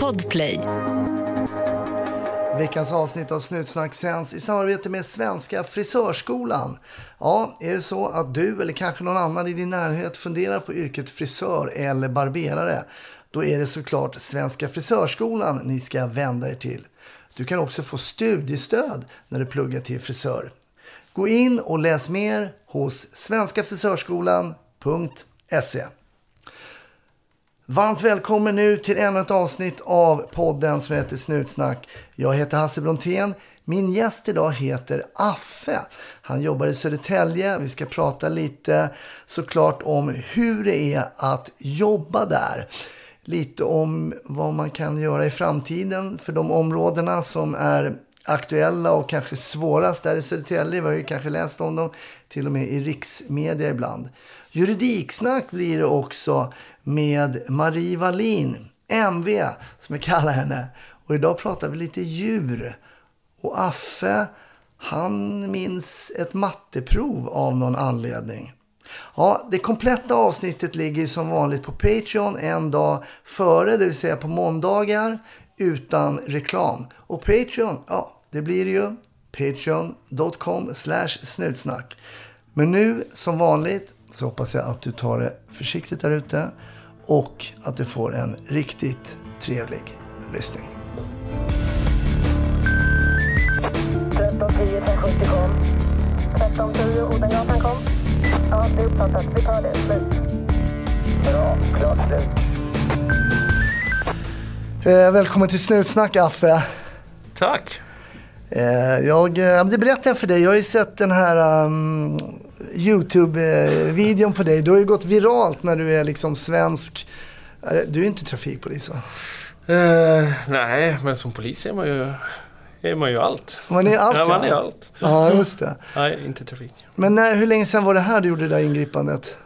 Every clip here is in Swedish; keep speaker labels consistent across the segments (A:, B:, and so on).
A: Podplay.
B: Veckans avsnitt av Snutsnack sänds i samarbete med Svenska Frisörskolan. Ja, är det så att du eller kanske någon annan i din närhet funderar på yrket frisör eller barberare, då är det såklart Svenska Frisörskolan ni ska vända er till. Du kan också få studiestöd när du pluggar till frisör. Gå in och läs mer hos svenskafrisörskolan.se. Varmt välkommen nu till ännu ett avsnitt av podden som heter Snutsnack. Jag heter Hasse Brontén. Min gäst idag heter Affe. Han jobbar i Södertälje. Vi ska prata lite såklart om hur det är att jobba där. Lite om vad man kan göra i framtiden för de områdena som är aktuella och kanske svårast där i Södertälje. Vi har ju kanske läst om dem till och med i riksmedia ibland. Juridiksnack blir det också med Marie Wallin, MV som jag kallar henne. Och idag pratar vi lite djur. Och Affe, han minns ett matteprov av någon anledning. Ja, det kompletta avsnittet ligger som vanligt på Patreon en dag före, det vill säga på måndagar utan reklam. Och Patreon, ja, det blir det ju patreon.com slash snutsnack. Men nu, som vanligt, så hoppas jag att du tar det försiktigt där ute och att du får en riktigt trevlig lyssning.
C: 1310 1070 kom. 1310 Odengatan kom. Ja, det är uppfattat. Vi tar det. Slut. Bra. Klart slut.
B: Eh, välkommen till Snutsnack, Affe.
D: Tack.
B: Eh, jag, eh, det berättar jag för dig. Jag har ju sett den här um, YouTube-videon på dig. Du har ju gått viralt när du är liksom svensk. Du är inte trafikpolis va?
D: Eh, nej, men som polis är man ju, är man ju allt.
B: Man är allt
D: ja, man är allt.
B: Ja, just det.
D: Nej, inte trafik.
B: Men när, hur länge sedan var det här du gjorde det där ingripandet?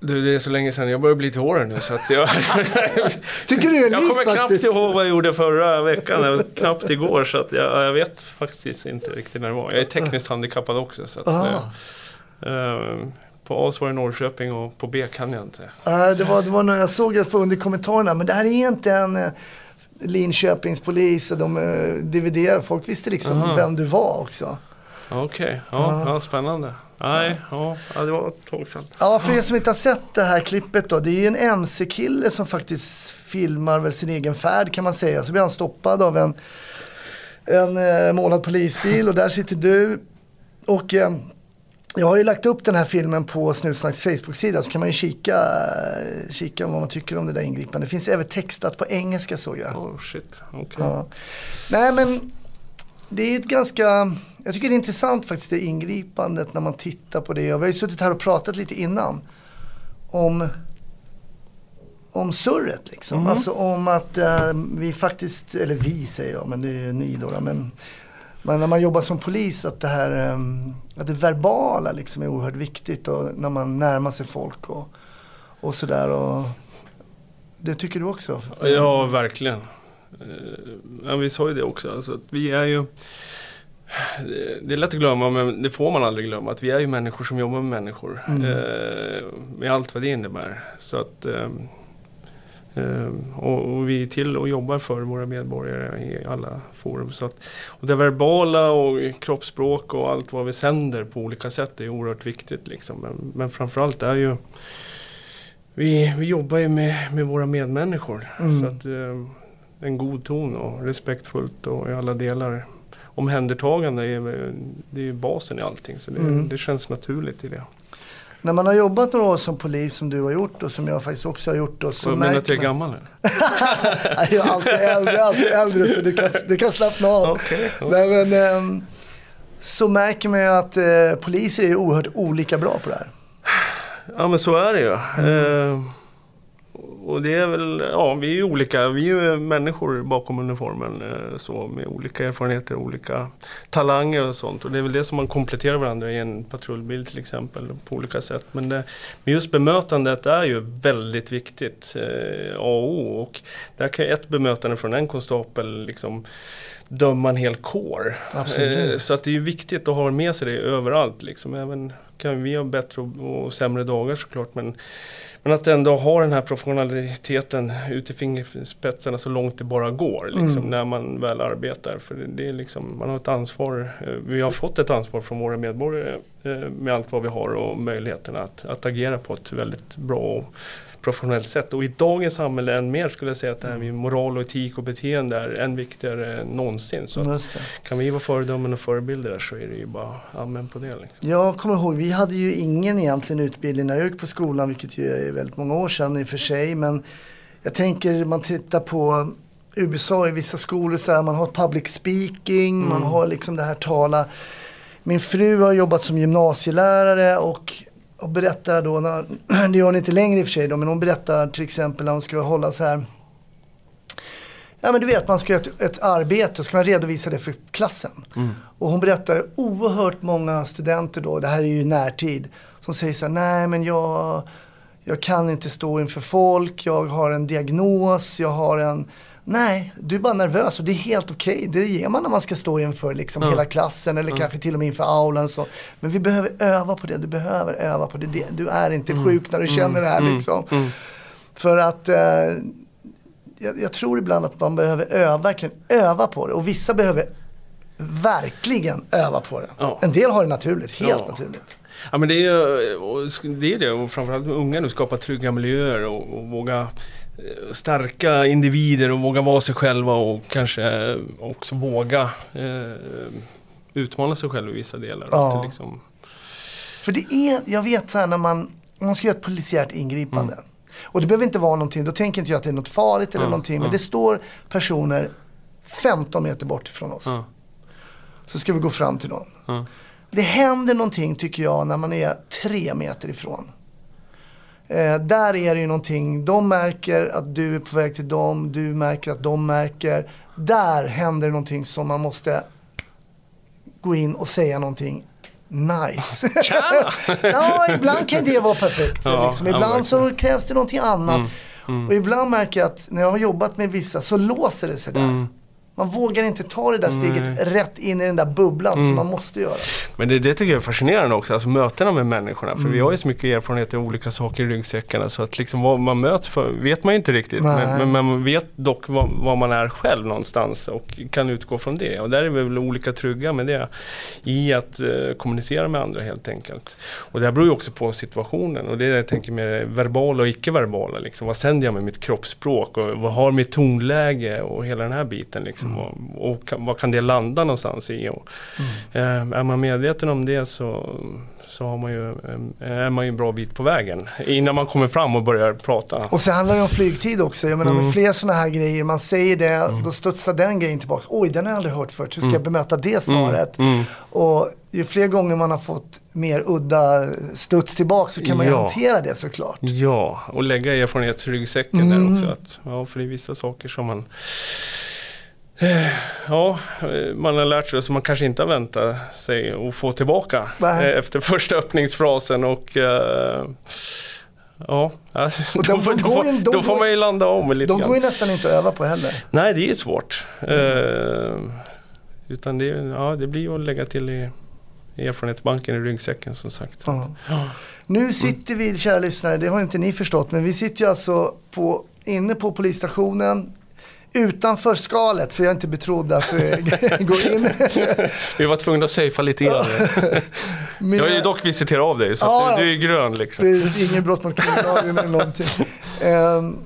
D: Du, det är så länge sedan. Jag börjar bli till åren nu så att jag...
B: Tycker du är
D: jag kommer knappt
B: faktiskt?
D: ihåg vad jag gjorde förra veckan. knappt igår. Så att jag, jag vet faktiskt inte riktigt när det var. Jag är tekniskt handikappad också. Så att, på A var det Norrköping och på B kan jag inte.
B: Nej, det var, det var nog, jag såg det på under kommentarerna, men det här är inte en eh, Linköpingspolis och de eh, dividerar. Folk visste liksom
D: Aha.
B: vem du var också.
D: Okej, ja, ja, spännande. Nej, ja, ja, det var ett tag sedan.
B: Ja, för er som inte har sett det här klippet då. Det är ju en MC-kille som faktiskt filmar väl sin egen färd kan man säga. Så blir han stoppad av en, en eh, målad polisbil och där sitter du. Och eh, jag har ju lagt upp den här filmen på Snutsnacks Facebook-sida så kan man ju kika, kika vad man tycker om det där ingripandet. Det finns även textat på engelska såg jag.
D: Oh shit, okej.
B: Ja. Nej men det är ett ganska, jag tycker det är intressant faktiskt det ingripandet när man tittar på det. Och vi har ju suttit här och pratat lite innan om, om surret liksom. Alltså om att eh, vi faktiskt, eller vi säger jag, men det är ju ni då, Men, men när man jobbar som polis att det här, eh, att det verbala liksom är oerhört viktigt och när man närmar sig folk och, och sådär. Det tycker du också?
D: Ja, verkligen. Eh, Ja, vi sa ju det också. Alltså, att vi är ju... Det är lätt att glömma, men det får man aldrig glömma. Att vi är ju människor som jobbar med människor.
B: Mm.
D: Eh, med allt vad det innebär. Så att, eh, eh, och, och vi är till och jobbar för våra medborgare i alla forum. Så att, och det verbala och kroppsspråk och allt vad vi sänder på olika sätt är oerhört viktigt. Liksom. Men, men framförallt är ju vi, vi jobbar ju med, med våra medmänniskor.
B: Mm.
D: Så att, eh, en god ton och respektfullt och i alla delar. Omhändertagande är, det är ju basen i allting. Så det,
B: Mm.
D: det känns naturligt i det.
B: När man har jobbat några år som polis som du har gjort och som jag faktiskt också har gjort. Och så
D: Så jag menar att jag är gammal nu?
B: Nej, jag är alltid äldre, alltid äldre så du kan, du kan slappna av.
D: Okej.
B: Nej, men, ehm, så märker man ju att eh, poliser är oerhört olika bra på det här.
D: Ja men så är det ju.
B: Mm.
D: Eh, och det är väl, ja vi är ju olika, vi är ju människor bakom uniformen. Eh, så med olika erfarenheter, olika talanger och sånt. Och det är väl det som man kompletterar varandra i en patrullbil till exempel på olika sätt. Men, det, men just bemötandet är ju väldigt viktigt. Eh, A och O. Och där kan ett bemötande från en konstapel liksom döma en hel kår. Eh, så att det är ju viktigt att ha med sig det överallt. Liksom. Även kan vi ha bättre och, och sämre dagar såklart. Men, men att ändå ha den här professionaliteten ut i fingerspetsarna så långt det bara går. Liksom,
B: Mm.
D: När man väl arbetar. För det, det är liksom, man har ett ansvar. eh, Vi har fått ett ansvar från våra medborgare eh, med allt vad vi har och möjligheterna att, att agera på ett väldigt bra och professionellt sätt. Och i dagens samhälle än mer skulle jag säga att det här med moral och etik och beteende är än viktigare än någonsin. Så kan vi vara föredömen och förebilder där så är det ju bara amen på det. Liksom.
B: Jag kommer ihåg, vi hade ju ingen egentligen utbildning när jag gick på skolan, vilket ju är väldigt många år sedan i och för sig. Men jag tänker, man tittar på USA i vissa skolor, så här, man har public speaking, man har liksom det här tala. Min fru har jobbat som gymnasielärare och, och berättar då, när, det gör hon inte längre i och för sig då, men hon berättar till exempel när hon ska hålla så här Ja men du vet man ska göra ett, ett arbete och ska man redovisa det för klassen. Och hon berättar oerhört många studenter då, det här är ju närtid, som säger så här, nej men jag, jag kan inte stå inför folk, jag har en diagnos, jag har en Nej, du är bara nervös och det är helt okej. Det ger man när man ska stå inför liksom
D: Ja.
B: hela klassen eller kanske till och med inför aulan. Så. Men vi behöver öva på det, du behöver öva på det. Du är inte sjuk när du känner det här liksom. För att eh, jag, jag tror ibland att man behöver öva, verkligen öva på det. Och vissa behöver verkligen öva på det.
D: Ja.
B: En del har det naturligt, helt
D: Ja.
B: naturligt.
D: Ja men det är, det är det och framförallt med unga nu skapa trygga miljöer och, och våga eh, stärka individer och våga vara sig själva och kanske också våga eh, utmana sig själv i vissa delar.
B: Ja.
D: Det liksom,
B: För det är, jag vet så här när man, man ska göra ett polisiärt ingripande. Och det behöver inte vara någonting, då tänker inte jag att det är något farligt eller
D: Ja,
B: någonting. Men
D: ja.
B: det står personer 15 meter bort ifrån oss.
D: ja,
B: Så ska vi gå fram till dem. Det händer någonting tycker jag när man är tre meter ifrån. Eh, där är det ju någonting, de märker att du är på väg till dem, du märker att de märker. Där händer det någonting som man måste gå in och säga någonting nice. ja, ibland kan det vara perfekt.
D: Ja,
B: liksom. Ibland så krävs det någonting annat.
D: Mm,
B: Och ibland märker jag att när jag har jobbat med vissa så låser det sig där.
D: Mm.
B: Man vågar inte ta det där steget rätt in i den där bubblan
D: Mm.
B: som man måste göra.
D: Men det, det tycker jag är fascinerande också, alltså mötena med människorna. För
B: Mm.
D: vi har ju så mycket erfarenhet av olika saker i ryggsäckarna så att liksom vad man möts för vet man ju inte riktigt.
B: Nej.
D: Men, men man vet dock vad, vad man är själv någonstans och kan utgå från det. Och där är vi väl olika trygga med det. I att eh, kommunicera med andra helt enkelt. Och det här beror ju också på situationen och det är det jag tänker med det verbala och icke-verbala. Liksom. Vad sänder jag med mitt kroppsspråk och vad har mitt tonläge och hela den här biten. Liksom. Och, och kan, vad kan det landa någonstans i? Och, eh, är man medveten om det så, så har man ju, eh, är man ju en bra bit på vägen. Innan man kommer fram och börjar prata.
B: Och så handlar det om flygtid också. Jag menar
D: Mm.
B: med fler sådana här grejer, man säger det, då studsar den grejen tillbaka. Oj, den har jag aldrig hört förut. Hur ska jag bemöta det svaret?
D: Mm.
B: Och ju fler gånger man har fått mer udda studs tillbaka så kan man ju
D: Ja.
B: hantera det såklart.
D: Ja, och lägga erfarenhetsryggsäcken
B: Mm.
D: där också. Att, ja, för det är vissa saker som man Ja, eh, man har lärt sig som man kanske inte har väntat sig att få tillbaka
B: Nej.
D: eh, efter första öppningsfrasen och eh, Ja,
B: Och
D: då,
B: de
D: får- då,
B: går
D: får,
B: de
D: då får
B: går-
D: man ju landa om lite
B: De
D: grann.
B: går ju nästan inte att öva på heller.
D: Nej, det är svårt. Eh, utan det, ja, det blir ju att lägga till i i erfarenhetsbanken i ryggsäcken som sagt.
B: Ja. Nu sitter vi, kära lyssnare, det har inte ni förstått, men vi sitter ju alltså på, inne på polisstationen utanför skalet, för jag är inte betrodd att eh, gå in.
D: Vi var tvungna att safea lite grann.
B: Med,
D: Jag har ju dock visiterat av dig så
B: Ja,
D: du, du är grön liksom.
B: Precis, inget brott mot kriminalagen eller någonting. Ehm,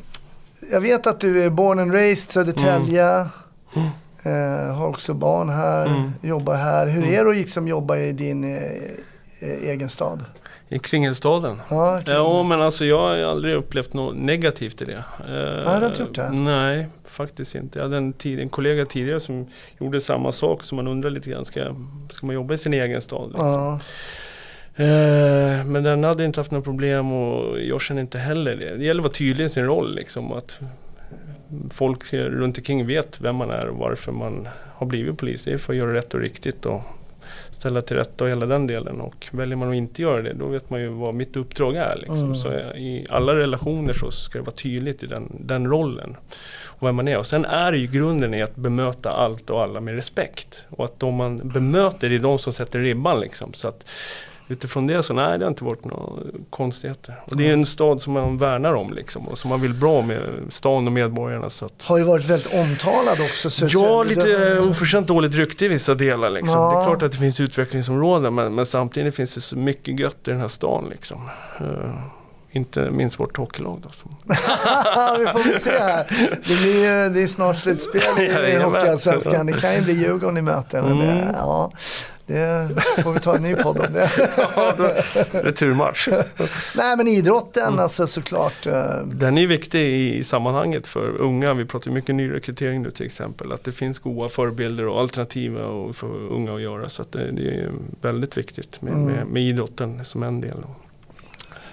B: jag vet att du är born and raised Södertälje. Eh, har också barn här,
D: Mm.
B: jobbar här. Hur är det att liksom jobba i din eh, egen stad?
D: I Kringelstaden.
B: Ja,
D: Ja men alltså jag har aldrig upplevt något negativt i det. Eh,
B: du har inte gjort det?
D: Nej, faktiskt inte. Jag hade en, tid, en kollega tidigare som gjorde samma sak så man undrar lite grann, ska, ska man jobba i sin egen stad? Liksom?
B: ja.
D: Eh, men den hade inte haft några problem och jag känner inte heller det. Det gäller att vara tydlig i sin roll liksom. Att folk runt omkring vet vem man är och varför man har blivit polis. Det är för att göra rätt och riktigt och ställa till rätta och hela den delen. Och väljer man att inte göra det då vet man ju vad mitt uppdrag är. Liksom.
B: Mm.
D: Så i alla relationer så ska det vara tydligt i den, den rollen. Och vem man är. Och sen är det ju grunden i att bemöta allt och alla med respekt. Och att de man bemöter är de som sätter ribban liksom. Så att utifrån det så nej, det har inte varit några konstigheter. Och det är en stad som man värnar om liksom och som man vill bra med stan och medborgarna. Så att,
B: Har ju varit väldigt omtalad också. Så
D: Ja, lite oförtjänt dåligt rykte i vissa delar. Liksom.
B: Ja.
D: Det är klart att det finns utvecklingsområden men, men samtidigt finns det så mycket gött i den här stan. Liksom. Eh, inte minst vårt hockeylag. Då,
B: vi får väl se här. Det, blir, det är snart slutspel i. Hockeyallsvenskan. Det kan ju bli Djurgården. Men det,
D: Mm.
B: ja, det får vi ta en ny podd om det.
D: ja, returmatch.
B: Nej men idrotten
D: Mm.
B: alltså såklart. eh,
D: Den är ju viktig i sammanhanget för unga. Vi pratar mycket nyrekrytering nu till exempel. Att det finns goda förebilder och alternativ för unga att göra. Så att det, det är väldigt viktigt med,
B: Mm.
D: med, med idrotten som en del.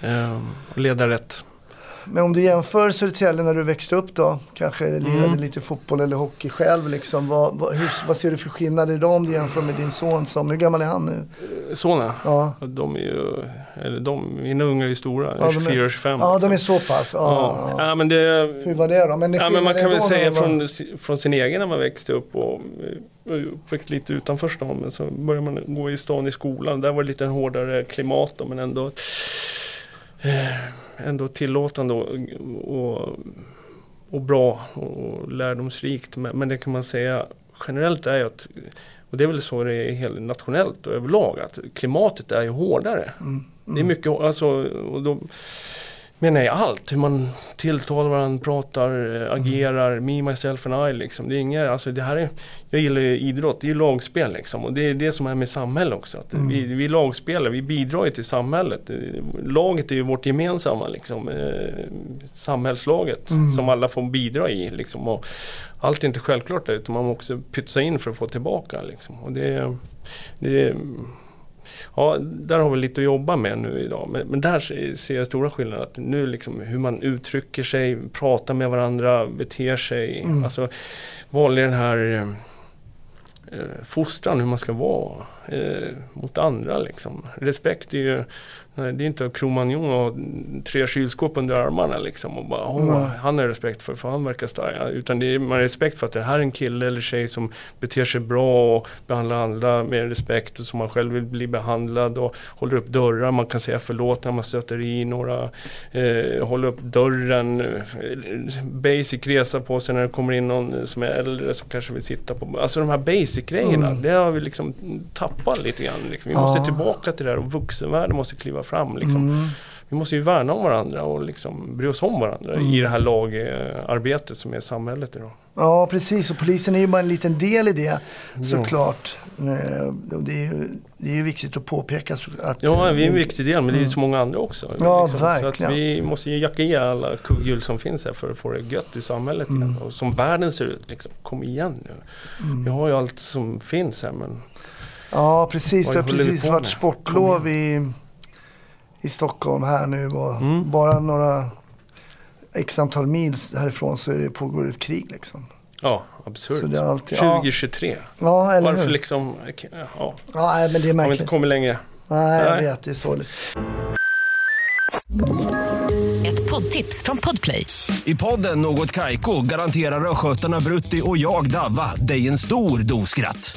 D: Ehm, och leda rätt.
B: Men om du jämför Södertälje när du växte upp då, kanske lirade
D: Mm.
B: lite fotboll eller hockey själv. Liksom. Vad, vad, hur, vad ser du för skillnader idag om du jämför med din son som, hur gammal är han nu?
D: Såna.
B: Ja,
D: De är ju, eller de, mina ungar är ju stora,
B: Ja, de är-
D: 24 och 25.
B: ja de är så pass. Ja,
D: Ja,
B: ja.
D: men det,
B: Hur var det då? Men,
D: ja, men man kan väl säga
B: var-
D: från, från sin egen när man växte upp och eh, uppväxt lite utanför stan. Men så började man gå i stan i skolan. Där var det lite hårdare klimat då, men ändå, eh, ändå tillåtande och, och, och bra och lärdomsrikt. Men, men det kan man säga generellt är att och det är väl så det är helt nationellt och överlag att klimatet är ju hårdare.
B: Mm,
D: Det är mycket, alltså, och då menar jag allt. Hur man tilltalar varandra, pratar, eh, agerar, me, myself and I liksom. Det är inga, alltså det här är, jag gillar ju idrott, det är ju lagspel liksom. Och det är det som är med samhälle också. Att
B: Mm.
D: vi, vi lagspelar, vi bidrar ju till samhället. Laget är ju vårt gemensamma liksom, eh, samhällslaget
B: Mm.
D: som alla får bidra i. Liksom. Och allt är inte självklart utan man måste pytsa in för att få tillbaka. Liksom. Och det, det Ja, där har vi lite att jobba med nu idag. Men, men där se- ser jag stora skillnader. Att nu liksom hur man uttrycker sig, pratar med varandra, beter sig.
B: Mm.
D: Alltså vanlig den här eh, fostran, hur man ska vara eh, mot andra. Liksom. Respekt är ju det är inte Cro-Magnon och tre kylskåp under armarna liksom och bara åh, han är respekt för, för han verkar stark. Utan det är, man har respekt för att det här är en kille eller tjej som beter sig bra och behandlar andra med respekt och som man själv vill bli behandlad och håller upp dörrar. Man kan säga förlåt när man stöter i några. Eh, hålla upp dörren. Basic resa på sig när det kommer in någon som är äldre som kanske vill sitta på. Alltså de här basic grejerna.
B: Mm.
D: Det har vi liksom tappat lite grann. Liksom. Vi måste tillbaka till det här och vuxenvärlden måste kliva fram. Liksom.
B: Mm.
D: Vi måste ju värna om varandra och liksom bry oss om varandra
B: Mm.
D: i det här lagarbetet som är samhället idag.
B: Ja, precis. Och polisen är ju bara en liten del i det såklart. Eh, Det är ju, det är ju viktigt att påpeka så att...
D: Ja, vi är en viktig del men det är ju så många andra också.
B: Mm. Ja,
D: Så att
B: verkligen.
D: vi måste ju jacka i alla kugghjul som finns här för att få det gött i samhället igen.
B: Mm.
D: Och som världen ser ut, liksom. kom igen nu.
B: mm.
D: Vi har ju allt som finns här men
B: Ja, precis.
D: Vad
B: Det har precis varit sportlov i, i Stockholm här nu. Och
D: Mm.
B: Bara några x antal mil härifrån så är det, pågår ett krig liksom.
D: ja, absurt.
B: Så det är alltid, ja,
D: 2023.
B: ja, eller
D: Varför
B: hur?
D: liksom, ja,
B: Ja, men det är
D: har vi inte
B: märkligt.
D: kommit längre.
B: Nej, jag vet. Det är sorgligt.
A: Ett poddtips från Podplay.
E: I podden Något Kaiko garanterar östgötarna Brutti och jag, Davva, dig en stor dos skratt.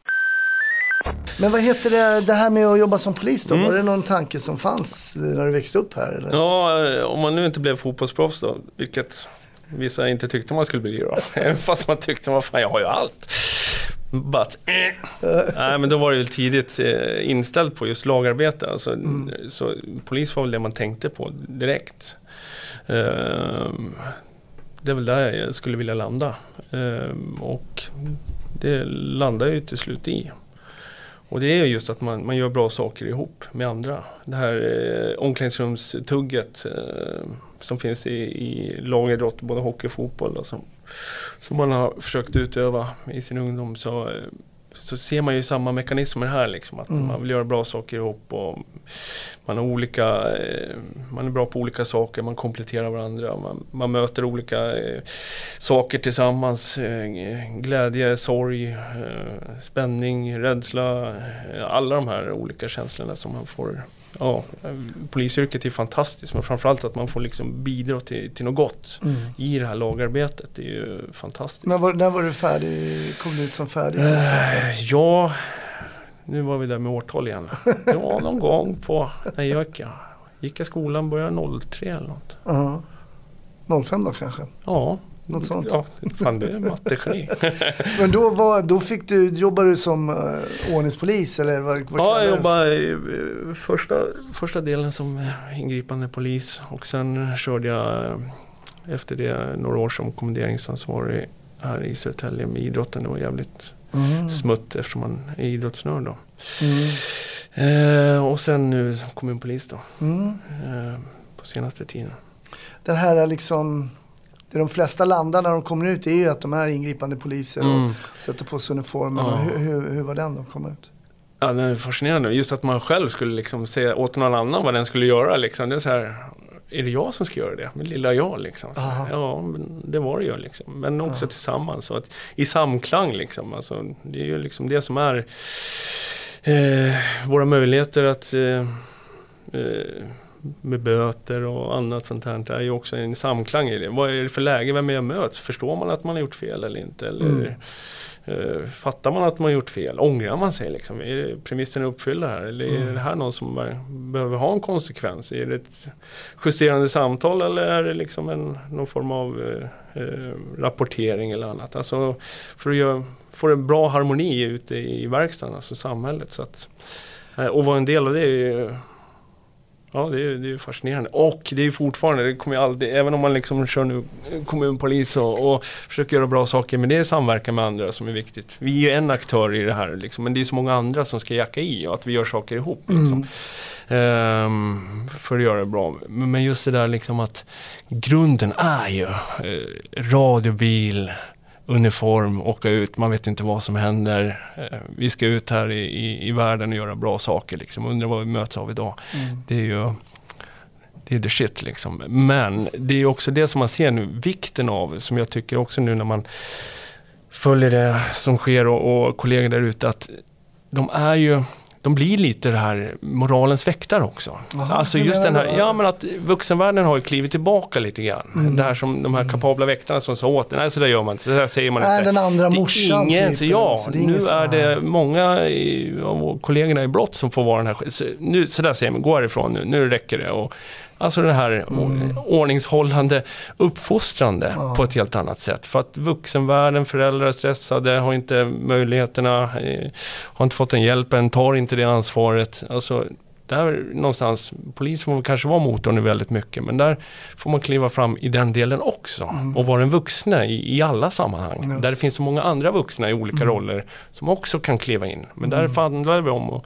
B: Men vad heter det, det här med att jobba som polis då? Var det någon tanke som fanns eh, när du växte upp här? Eller?
D: Mm. Ja, eh, om man nu inte blev fotbollsproffs då, vilket vissa inte tyckte man skulle bli då. Även fast man tyckte, vad fan jag har ju allt. But, eh. Nej men då var det ju tidigt eh, inställt på just lagarbete. Alltså, Så polis var väl det man tänkte på direkt. Ehm, det är väl där jag skulle vilja landa. Ehm, och det landar jag ju till slut i. Och det är just att man, man gör bra saker ihop med andra. Det här eh, omklädningsrumstugget eh, som finns i, i lagidrott, både hockey och fotboll. Då, som, som man har försökt utöva i sin ungdom. Så, eh, så ser man ju samma mekanismer här liksom. Att
B: Mm.
D: man vill göra bra saker ihop och man, har olika, eh, man är bra på olika saker, man kompletterar varandra. Man, man möter olika eh, saker tillsammans. Eh, glädje, sorg, spänning, rädsla. Alla de här olika känslorna som man får. Ja, polisyrket är fantastiskt men framförallt att man får liksom bidra till, till något gott
B: Mm.
D: i det här lagarbetet. Det är ju fantastiskt.
B: Men var, när var du färdig? Kom du ut som färdig?
D: Eh, ja, nu var vi där med årtal igen. Det var någon gång på, när jag gick, gick jag skolan, började 03 eller något.
B: Ja. 05 då kanske?
D: Ja,
B: Något sånt.
D: Ja, fan det är mattegeni.
B: Men då, var, då fick du, jobbade du som uh, ordningspolis eller vad, vad
D: Ja, jag jobbade i eh, första, första delen som ingripande polis och sen körde jag eh, efter det några år som kommenderingsansvarig här i Södertälje med idrotten. Det var jävligt
B: Mm.
D: smutt eftersom man är idrottsnörd då.
B: Mm.
D: Eh, och sen nu kommunpolis då,
B: Mm.
D: eh, på senaste tiden.
B: Den här liksom, det de flesta landar när de kommer ut är ju att de är ingripande poliser
D: Mm.
B: och sätter på sig uniformen.
D: Ja.
B: Hur, hur, hur var den då, kom ut?
D: Ja, det är fascinerande. Just att man själv skulle liksom säga åt någon annan vad den skulle göra. Liksom. Det är så här, är det jag som ska göra det? Min lilla jag liksom.
B: Aha.
D: ja, men det var det ju liksom. Men också tillsammans. Så att, I samklang liksom. Alltså, det är ju liksom det som är eh, våra möjligheter att eh, eh, med böter och annat sånt här. Det är ju också en samklang i det. Vad är det för läge? Vem är jag möts? Förstår man att man har gjort fel eller inte? Eller,
B: Mm.
D: Eh, fattar man att man har gjort fel? Ångrar man sig? Liksom? Är det premisserna uppfyllda här? Eller är
B: Mm.
D: det här någon som behöver ha en konsekvens? Är det ett justerande samtal eller är det liksom en, någon form av eh, rapportering eller annat? Alltså för att göra, få en bra harmoni ute i verkstaden, alltså samhället. Så att, och vara en del av det är ju Ja, det är, det är fascinerande. Och det är fortfarande, det kommer ju aldrig, även om man liksom kör nu kommunpolis och, och försöker göra bra saker, men det är samverkan med andra som är viktigt. Vi är ju en aktör i det här, liksom, men det är så många andra som ska jacka i och att vi gör saker ihop. Liksom. Ehm, för att göra det bra. Men men just det där liksom att grunden är ju eh, radiobil, uniform, åka ut, man vet inte vad som händer. Eh, vi ska ut här i, i, i världen och göra bra saker liksom. Undrar vad vi möts av idag. Det är ju det är the shit liksom. Men det är också det som man ser nu, vikten av, som jag tycker också nu när man följer det som sker och, och kollegor där ute, att de är ju de blir lite det här moralens väktare också.
B: Jaha,
D: alltså just den här, ja men att vuxenvärlden har ju klivit tillbaka lite grann.
B: Mm.
D: Det här som de här kapabla väktarna som sa åt nej så där gör man inte, så där säger man
B: Nej,
D: inte.
B: den andra
D: Det är
B: morsan
D: ingen,
B: typ,
D: så ja,
B: alltså, det är
D: nu
B: ingen så-
D: är det många i, av kollegorna i brott som får vara den här, så, nu, så där säger man, gå härifrån nu, nu räcker det. Och, alltså det här
B: Mm.
D: ordningshållande, uppfostrande
B: Ja.
D: på ett helt annat sätt. För att vuxenvärlden, föräldrar är stressade, har inte möjligheterna, eh, har inte fått den hjälpen, tar inte det ansvaret. Alltså, där någonstans, polisen får kanske vara motorn i väldigt mycket, men där får man kliva fram i den delen också. Och vara en vuxna i, i alla sammanhang.
B: Just.
D: Där det finns så många andra vuxna i olika roller som också kan kliva in. Men där handlar det om att,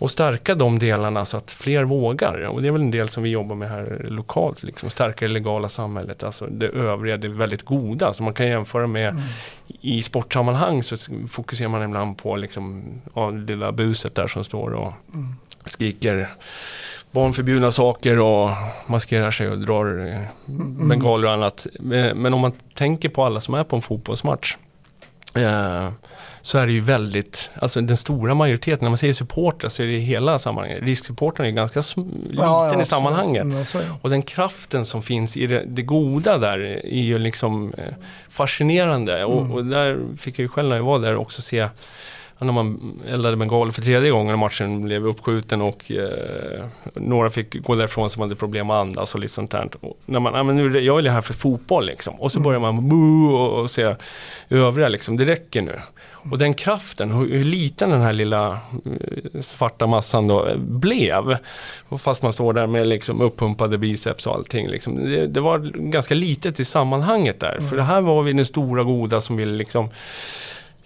D: att stärka de delarna så att fler vågar. Och det är väl en del som vi jobbar med här lokalt, liksom stärka det legala samhället. Alltså det övriga, det väldigt goda. Så man kan jämföra med i sportsammanhang så fokuserar man ibland på liksom, ja, det lilla buset där som står och skriker barnförbjudna saker och maskerar sig och drar eh, bengaler och annat. Men men om man tänker på alla som är på en fotbollsmatch eh, så är det ju väldigt, alltså den stora majoriteten, när man säger supportrar så är det i hela sammanhanget. Risksupportrarna är ganska liten
B: Ja, ja,
D: i sammanhanget.
B: Mm.
D: Och den kraften som finns i det, det goda där är ju liksom eh, fascinerande. Och, och där fick jag ju själv när jag var där också se när man eldade bengaler för tredje gången och matchen blev uppskjuten och eh, några fick gå därifrån som hade problem att andas och lite sånt där. Och när man, ja, men nu jag är här för fotboll liksom. Och så börjar man boo och, och se övriga liksom, det räcker nu. Och den kraften, hur, hur liten den här lilla eh, svarta massan då eh, blev. Fast man står där med liksom uppumpade biceps och allting. Liksom. Det, det var ganska litet i sammanhanget där. För det här var vi den stora goda som ville liksom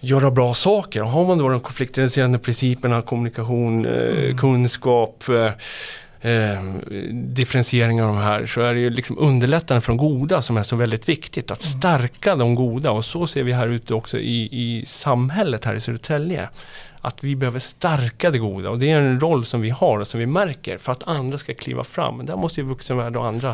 D: göra bra saker. Och har man då de konfliktreducerande principerna, kommunikation, eh, kunskap, eh, eh, differentiering av de här så är det ju liksom underlättande för de goda som är så väldigt viktigt. Att stärka de goda och så ser vi här ute också i, i samhället här i Södertälje. Att vi behöver stärka det goda och det är en roll som vi har och som vi märker för att andra ska kliva fram. Där måste ju vuxenvärld och andra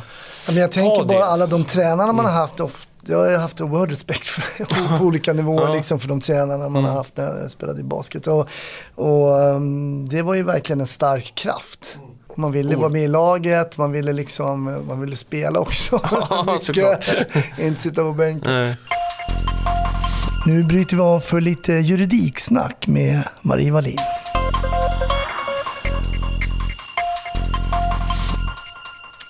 B: Ja, men jag tänker bara
D: det.
B: alla de tränarna man har haft. Of, jag har haft oerhörd respekt för, på olika nivåer liksom, för de tränarna man har haft när jag spelade i basket. Och, och um, det var ju verkligen en stark kraft. Man ville vara med i laget, man ville, liksom, man ville spela också.
D: Ja.
B: Inte sitta på bänken.
D: Nej.
B: Nu bryter vi av för lite juridiksnack med Marie Wallin.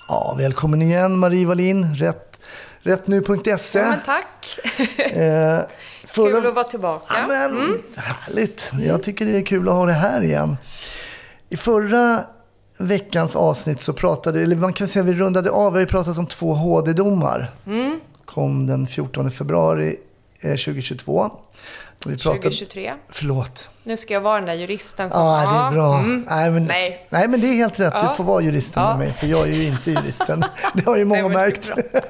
B: Ja, välkommen igen Marie Wallin, rätt, rättnu.se.
F: Ja, tack.
B: Eh, förra-
F: Kul att vara tillbaka.
B: Ja, men, Härligt. Jag tycker det är kul att ha det här igen. I förra veckans avsnitt så pratade, eller man kan säga vi rundade av, vi har ju pratat om två HD-domar.
F: Mm.
B: Kom den 14 februari eh, 2022. Vi pratade,
F: 2023.
B: Förlåt.
F: Nu ska jag vara den där juristen som...
B: Ja, det är bra.
F: mm.
B: Nej, men,
F: Nej.
B: nej, men det är helt rätt. Du
F: Ja.
B: får vara juristen
F: Ja.
B: med mig, för jag är ju inte juristen. Det har ju många
F: Nej,
B: märkt.
F: bra.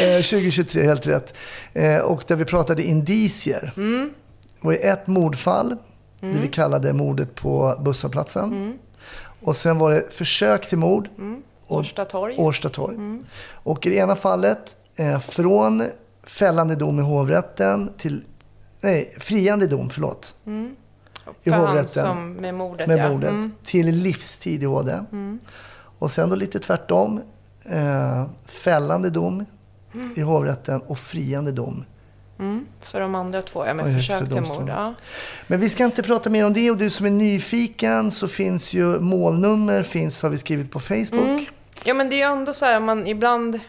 B: Eh, 2023, helt rätt. Eh, Och där vi pratade indicier.
F: Mm.
B: Det var ett mordfall, det vi kallade mordet på busshållplatsen.
F: Mm.
B: Och sen var det försök till mord. Och
F: Årsta torg.
B: Årsta torg. Och i det ena fallet, eh, från fällande dom i hovrätten till... Nej, friande dom, förlåt. I
F: Mm. För han
B: hovrätten.
F: som med mordet,
B: med
F: ja.
B: mordet.
F: Mm.
B: Till livstid i HD. Och sen då lite tvärtom. Eh, fällande dom
F: Mm.
B: i hovrätten och friande dom.
F: För de andra två, ja,
B: högsta
F: försök till mord. Ja.
B: Men vi ska inte prata mer om det. Och du som är nyfiken så finns ju målnummer, finns har vi skrivit på Facebook.
F: Mm. ja, men det är ju ändå så här, man ibland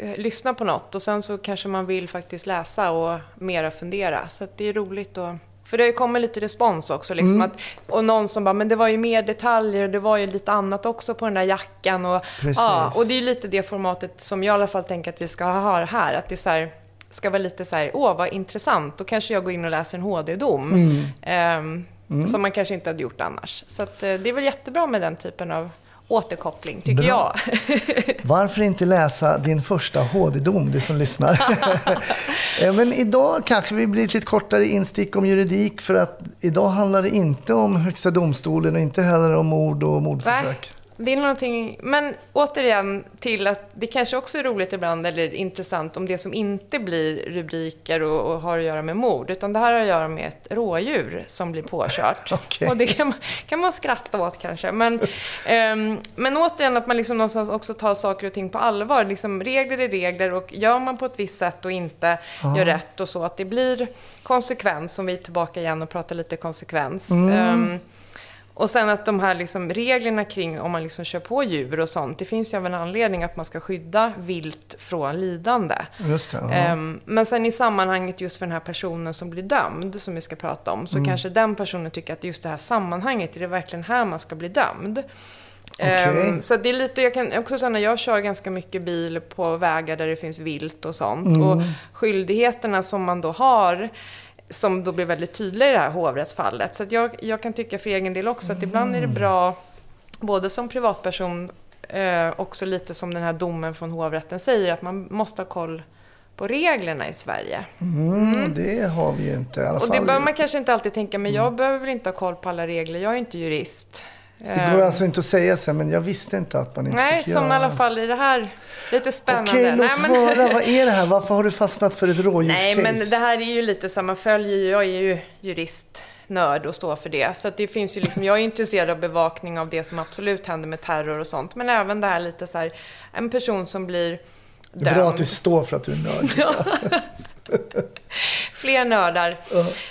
F: eh, lyssnar på något och sen så kanske man vill faktiskt läsa och mera fundera. Så det är roligt att... För det har ju kommit lite respons också. Liksom
B: Mm.
F: att, och någon som bara, men det var ju mer detaljer och det var ju lite annat också på den där jackan. Och,
B: Precis.
F: Ja, och det är ju lite det formatet som jag i alla fall tänker att vi ska ha här. Att det är så här, ska vara lite så här, åh vad intressant. Då kanske jag går in och läser en HD-dom.
B: Mm.
F: Ehm, Som man kanske inte hade gjort annars. Så att, eh, det är väl jättebra med den typen av återkoppling, tycker
B: Bra.
F: jag.
B: Varför inte läsa din första HD-dom, du som lyssnar? Eh, Men idag kanske vi blir ett lite kortare instick om juridik för att idag handlar det inte om Högsta domstolen och inte heller om mord och mordförsök.
F: Det är någonting, men återigen till att det kanske också är roligt ibland eller intressant om det som inte blir rubriker och, och har att göra med mord, utan det här har att göra med ett rådjur som blir påkört.
B: Okej.
F: Och det kan man, kan man skratta åt kanske. Men, ehm, men återigen att man liksom någonstans också tar saker och ting på allvar. Liksom, regler är regler och gör man på ett visst sätt och inte gör rätt och så, att det blir konsekvens, om vi är tillbaka igen och pratar lite konsekvens. Ehm, och sen att de här liksom reglerna kring om man liksom kör på djur och sånt, det finns ju av en anledning att man ska skydda vilt från lidande.
B: Just det. Ja.
F: Ehm, men sen i sammanhanget just för den här personen som blir dömd, som vi ska prata om, så
B: Mm.
F: kanske den personen tycker att just det här sammanhanget, är det verkligen här man ska bli dömd? Ehm, så det är lite, jag kan också säga när jag kör ganska mycket bil på vägar där det finns vilt och sånt.
B: Mm.
F: Och skyldigheterna som man då har, som då blir väldigt tydliga i det här hovrättsfallet. Så jag, jag kan tycka för egen del också att ibland är det bra, både som privatperson, eh, också lite som den här domen från hovrätten säger, att man måste ha koll på reglerna i Sverige.
B: Mm, det har vi ju inte i alla
F: Och
B: fall.
F: det behöver man kanske inte alltid tänka, men jag behöver väl inte ha koll på alla regler, jag är inte jurist.
B: Det går alltså inte att säga sen, men jag visste inte att man inte
F: Nej,
B: fick
F: som i
B: göra.
F: alla fall i det här, lite spännande.
B: Okej, låt
F: Nej, men-
B: höra. Vad är det här? Varför har du fastnat för ett rådjurscase?
F: Nej, men det här är ju lite man följer ju, jag är ju jurist, nörd och står för det. Så att det finns ju liksom, jag är intresserad av bevakning av det som absolut händer med terror och sånt. Men även det här lite så här, en person som blir
B: Det är
F: dömd.
B: bra att du står för att du är nörd.
F: Fler nördar.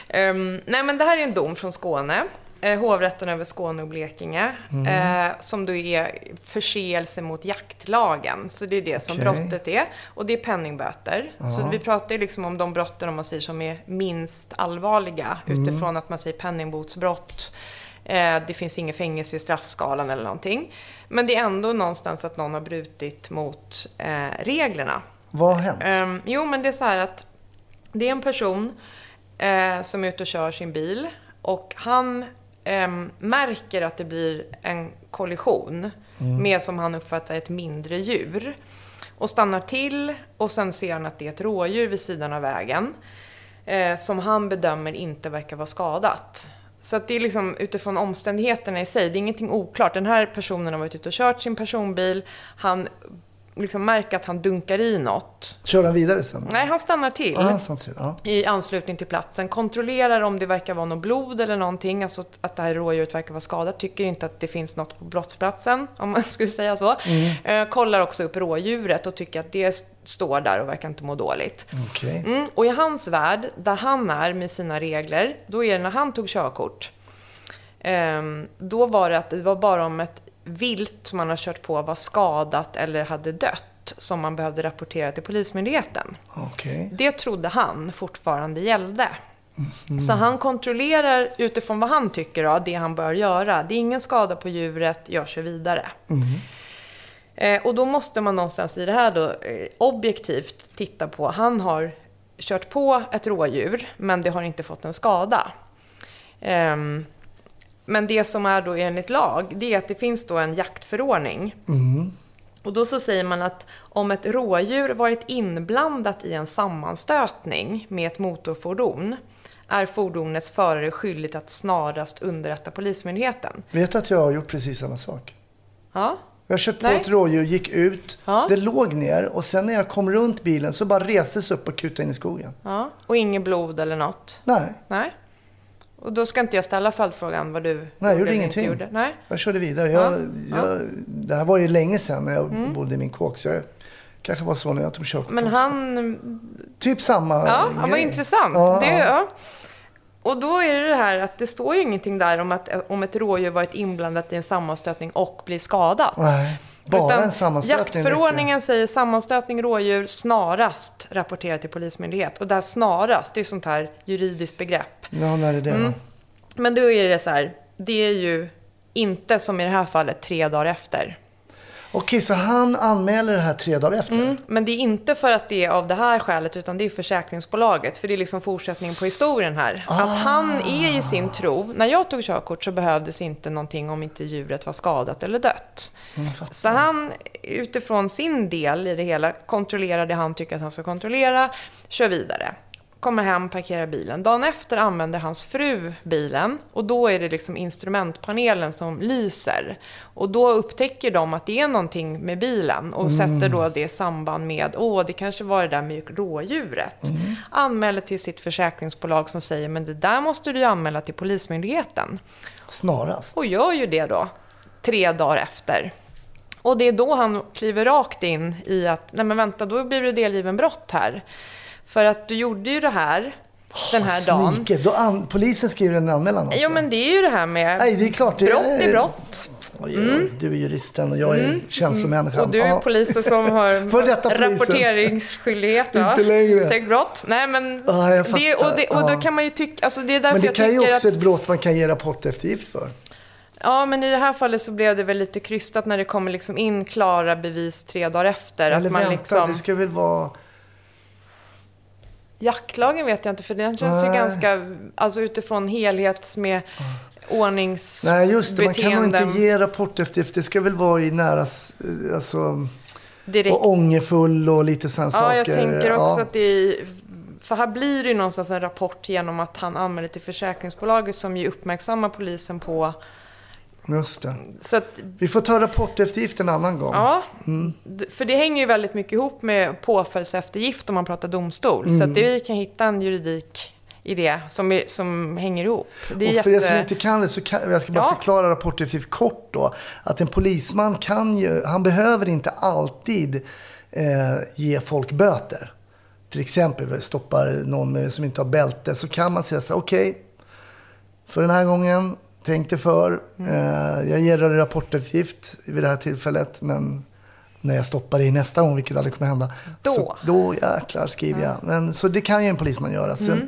F: Ehm, nej, men det här är en dom från Skåne. Eh, hovrätten över Skåne och Blekinge. Eh, som då är förseelse mot jaktlagen. Så det är det som
B: Okej.
F: brottet är. Och det är penningböter. Så vi pratar ju liksom om de brotten, om man säger, som är minst allvarliga. Utifrån att man säger penningbotsbrott. Eh, det finns inget fängelse i straffskalan eller någonting. Men det är ändå någonstans att någon har brutit mot eh, reglerna.
B: Vad har hänt?
F: Ehm, jo, men det är så här att det är en person eh, som är ute och kör sin bil och han ehm, märker att det blir en kollision med, som han uppfattar, ett mindre djur. Och stannar till och sen ser han att det är ett rådjur vid sidan av vägen. Eh, som han bedömer inte verkar vara skadat. Så att det är liksom utifrån omständigheterna i sig, det är ingenting oklart. Den här personen har varit ute och kört sin personbil, han liksom märker att han dunkar i något.
B: Kör han vidare sen?
F: Nej, han stannar till
B: Ah, samtidigt, ja.
F: i anslutning till platsen, kontrollerar om det verkar vara något blod eller någonting, alltså att det här rådjuret verkar vara skadat, tycker inte att det finns något på brottsplatsen, om man skulle säga så. Eh, kollar också upp rådjuret och tycker att det st- står där och verkar inte må dåligt.
B: Okej.
F: Mm, och i hans värld, där han är med sina regler, då är det när han tog körkort, ehm, då var det att det var bara om ett vilt som man har kört på var skadat eller hade dött som man behövde rapportera till Polismyndigheten.
B: Okej.
F: Det trodde han fortfarande gällde. Så han kontrollerar utifrån vad han tycker då, det han bör göra. Det är ingen skada på djuret, jag kör vidare. Eh, och då måste man någonstans i det här då eh, objektivt titta på, han har kört på ett rådjur, men det har inte fått en skada. Ehm, men det som är då enligt lag, det är att det finns då en jaktförordning. Och då så säger man att om ett rådjur varit inblandat i en sammanstötning med ett motorfordon är fordonets förare skyldigt att snarast underrätta Polismyndigheten.
B: Vet att jag har gjort precis samma sak?
F: Ja,
B: Jag köpte på ett rådjur, gick ut,
F: Ja.
B: det låg ner och sen när jag kom runt bilen så bara restes upp och kutade in i skogen.
F: ja. Och inget blod eller något?
B: Nej,
F: Nej. Och då ska inte jag ställa följdfrågan vad du
B: Nej, jag gjorde
F: eller
B: ingenting.
F: inte gjorde. Nej.
B: jag körde vidare. Jag,
F: Ja.
B: jag, det här var ju länge sedan när jag bodde i min kåk. Så jag, kanske var så när jag tog körkort.
F: Men han
B: Typ samma
F: Ja, ja vad
B: grej.
F: intressant.
B: Ja,
F: det,
B: ja.
F: Och då är det det här att det står ju ingenting där om att om ett rådjur varit inblandat i en sammanstötning och blir skadat.
B: Nej, bara
F: Utan
B: en sammanstötning
F: Jaktförordningen säger sammanstötning rådjur snarast rapportera till polismyndighet. Och det här snarast, det är sånt här juridiskt begrepp.
B: Ja, när är det
F: Mm. Men då är det så här, det är ju inte som i det här fallet tre dagar efter.
B: Okej, så han anmäler det här tre dagar efter?
F: Mm, men det är inte för att det är av det här skälet, utan det är försäkringsbolaget. För det är liksom fortsättningen på historien här. Att han är i sin tro. När jag tog körkort så behövdes inte någonting om inte djuret var skadat eller dött. Så han, utifrån sin del i det hela, kontrollerar det han tycker att han ska kontrollera, kör vidare. Kommer hem, parkerar bilen. Dagen efter använder hans fru bilen och då är det liksom instrumentpanelen som lyser. Och då upptäcker de att det är någonting med bilen och sätter då det i samband med, åh, det kanske var det där med rådjuret. Anmäler till sitt försäkringsbolag som säger, men det där måste du ju anmäla till Polismyndigheten.
B: Snarast?
F: Och gör ju det då, tre dagar efter. Och det är då han kliver rakt in i att, nej men vänta, då blir du delgiven brott här. För att du gjorde ju det här den här dagen.
B: Snike. Då an- polisen skriver en anmälan alltså?
F: Jo men det är ju det här med
B: Nej, det är klart. Det
F: brott är brott.
B: Oj, oj, Du är juristen och jag är känslomänniskan.
F: Mm. Och du är
B: Ja.
F: polisen som har
B: För detta
F: rapporteringsskyldighet.
B: Inte längre.
F: Misstänkt brott. Nej men,
B: Ja, jag
F: det, och, det, och då
B: Ja.
F: kan man ju tycka, alltså det är därför
B: Men det
F: jag
B: kan ju också
F: att...
B: ett brott man kan ge rapporteftergift för.
F: Ja, men i det här fallet så blev det väl lite krystat när det kommer liksom in klara bevis tre dagar efter.
B: Eller
F: att man
B: vänta,
F: liksom...
B: det ska väl vara...
F: Jaktlagen vet jag inte, för den känns ju
B: Nej.
F: ganska, alltså utifrån helhets med ordningsbeteenden.
B: Nej, just det. Man kan nog inte ge rapporteftergift. Det ska väl vara i nära... s- Alltså,
F: direkt.
B: och ångerfull och lite sådana
F: Ja,
B: saker.
F: jag tänker också
B: Ja.
F: att det är... För här blir det ju någonstans en rapport genom att han anmäler till försäkringsbolaget som ju uppmärksammar polisen på...
B: Just det.
F: Så att,
B: Vi får ta rapporteftergift en annan gång.
F: ja,
B: Mm.
F: för det hänger ju väldigt mycket ihop med påföljdseftergift om man pratar domstol. Så
B: Mm.
F: att det, vi kan hitta en juridik i det som, är, som hänger ihop.
B: Och för er
F: jätte-
B: som inte kan det så kan jag ska bara
F: Ja.
B: förklara rapporteftergift kort då. Att en polisman kan ju, han behöver inte alltid eh, ge folk böter. Till exempel stoppar någon som inte har bälte så kan man säga så här, okej, för den här gången, tänk dig för.
F: Mm.
B: Eh, jag ger dig rapporteftergift vid det här tillfället, men när jag stoppar dig nästa gång, vilket aldrig kommer hända.
F: Då.
B: Så, då jäklar skriver jag. Men, så det kan ju en polisman göra. Sen,
F: Mm.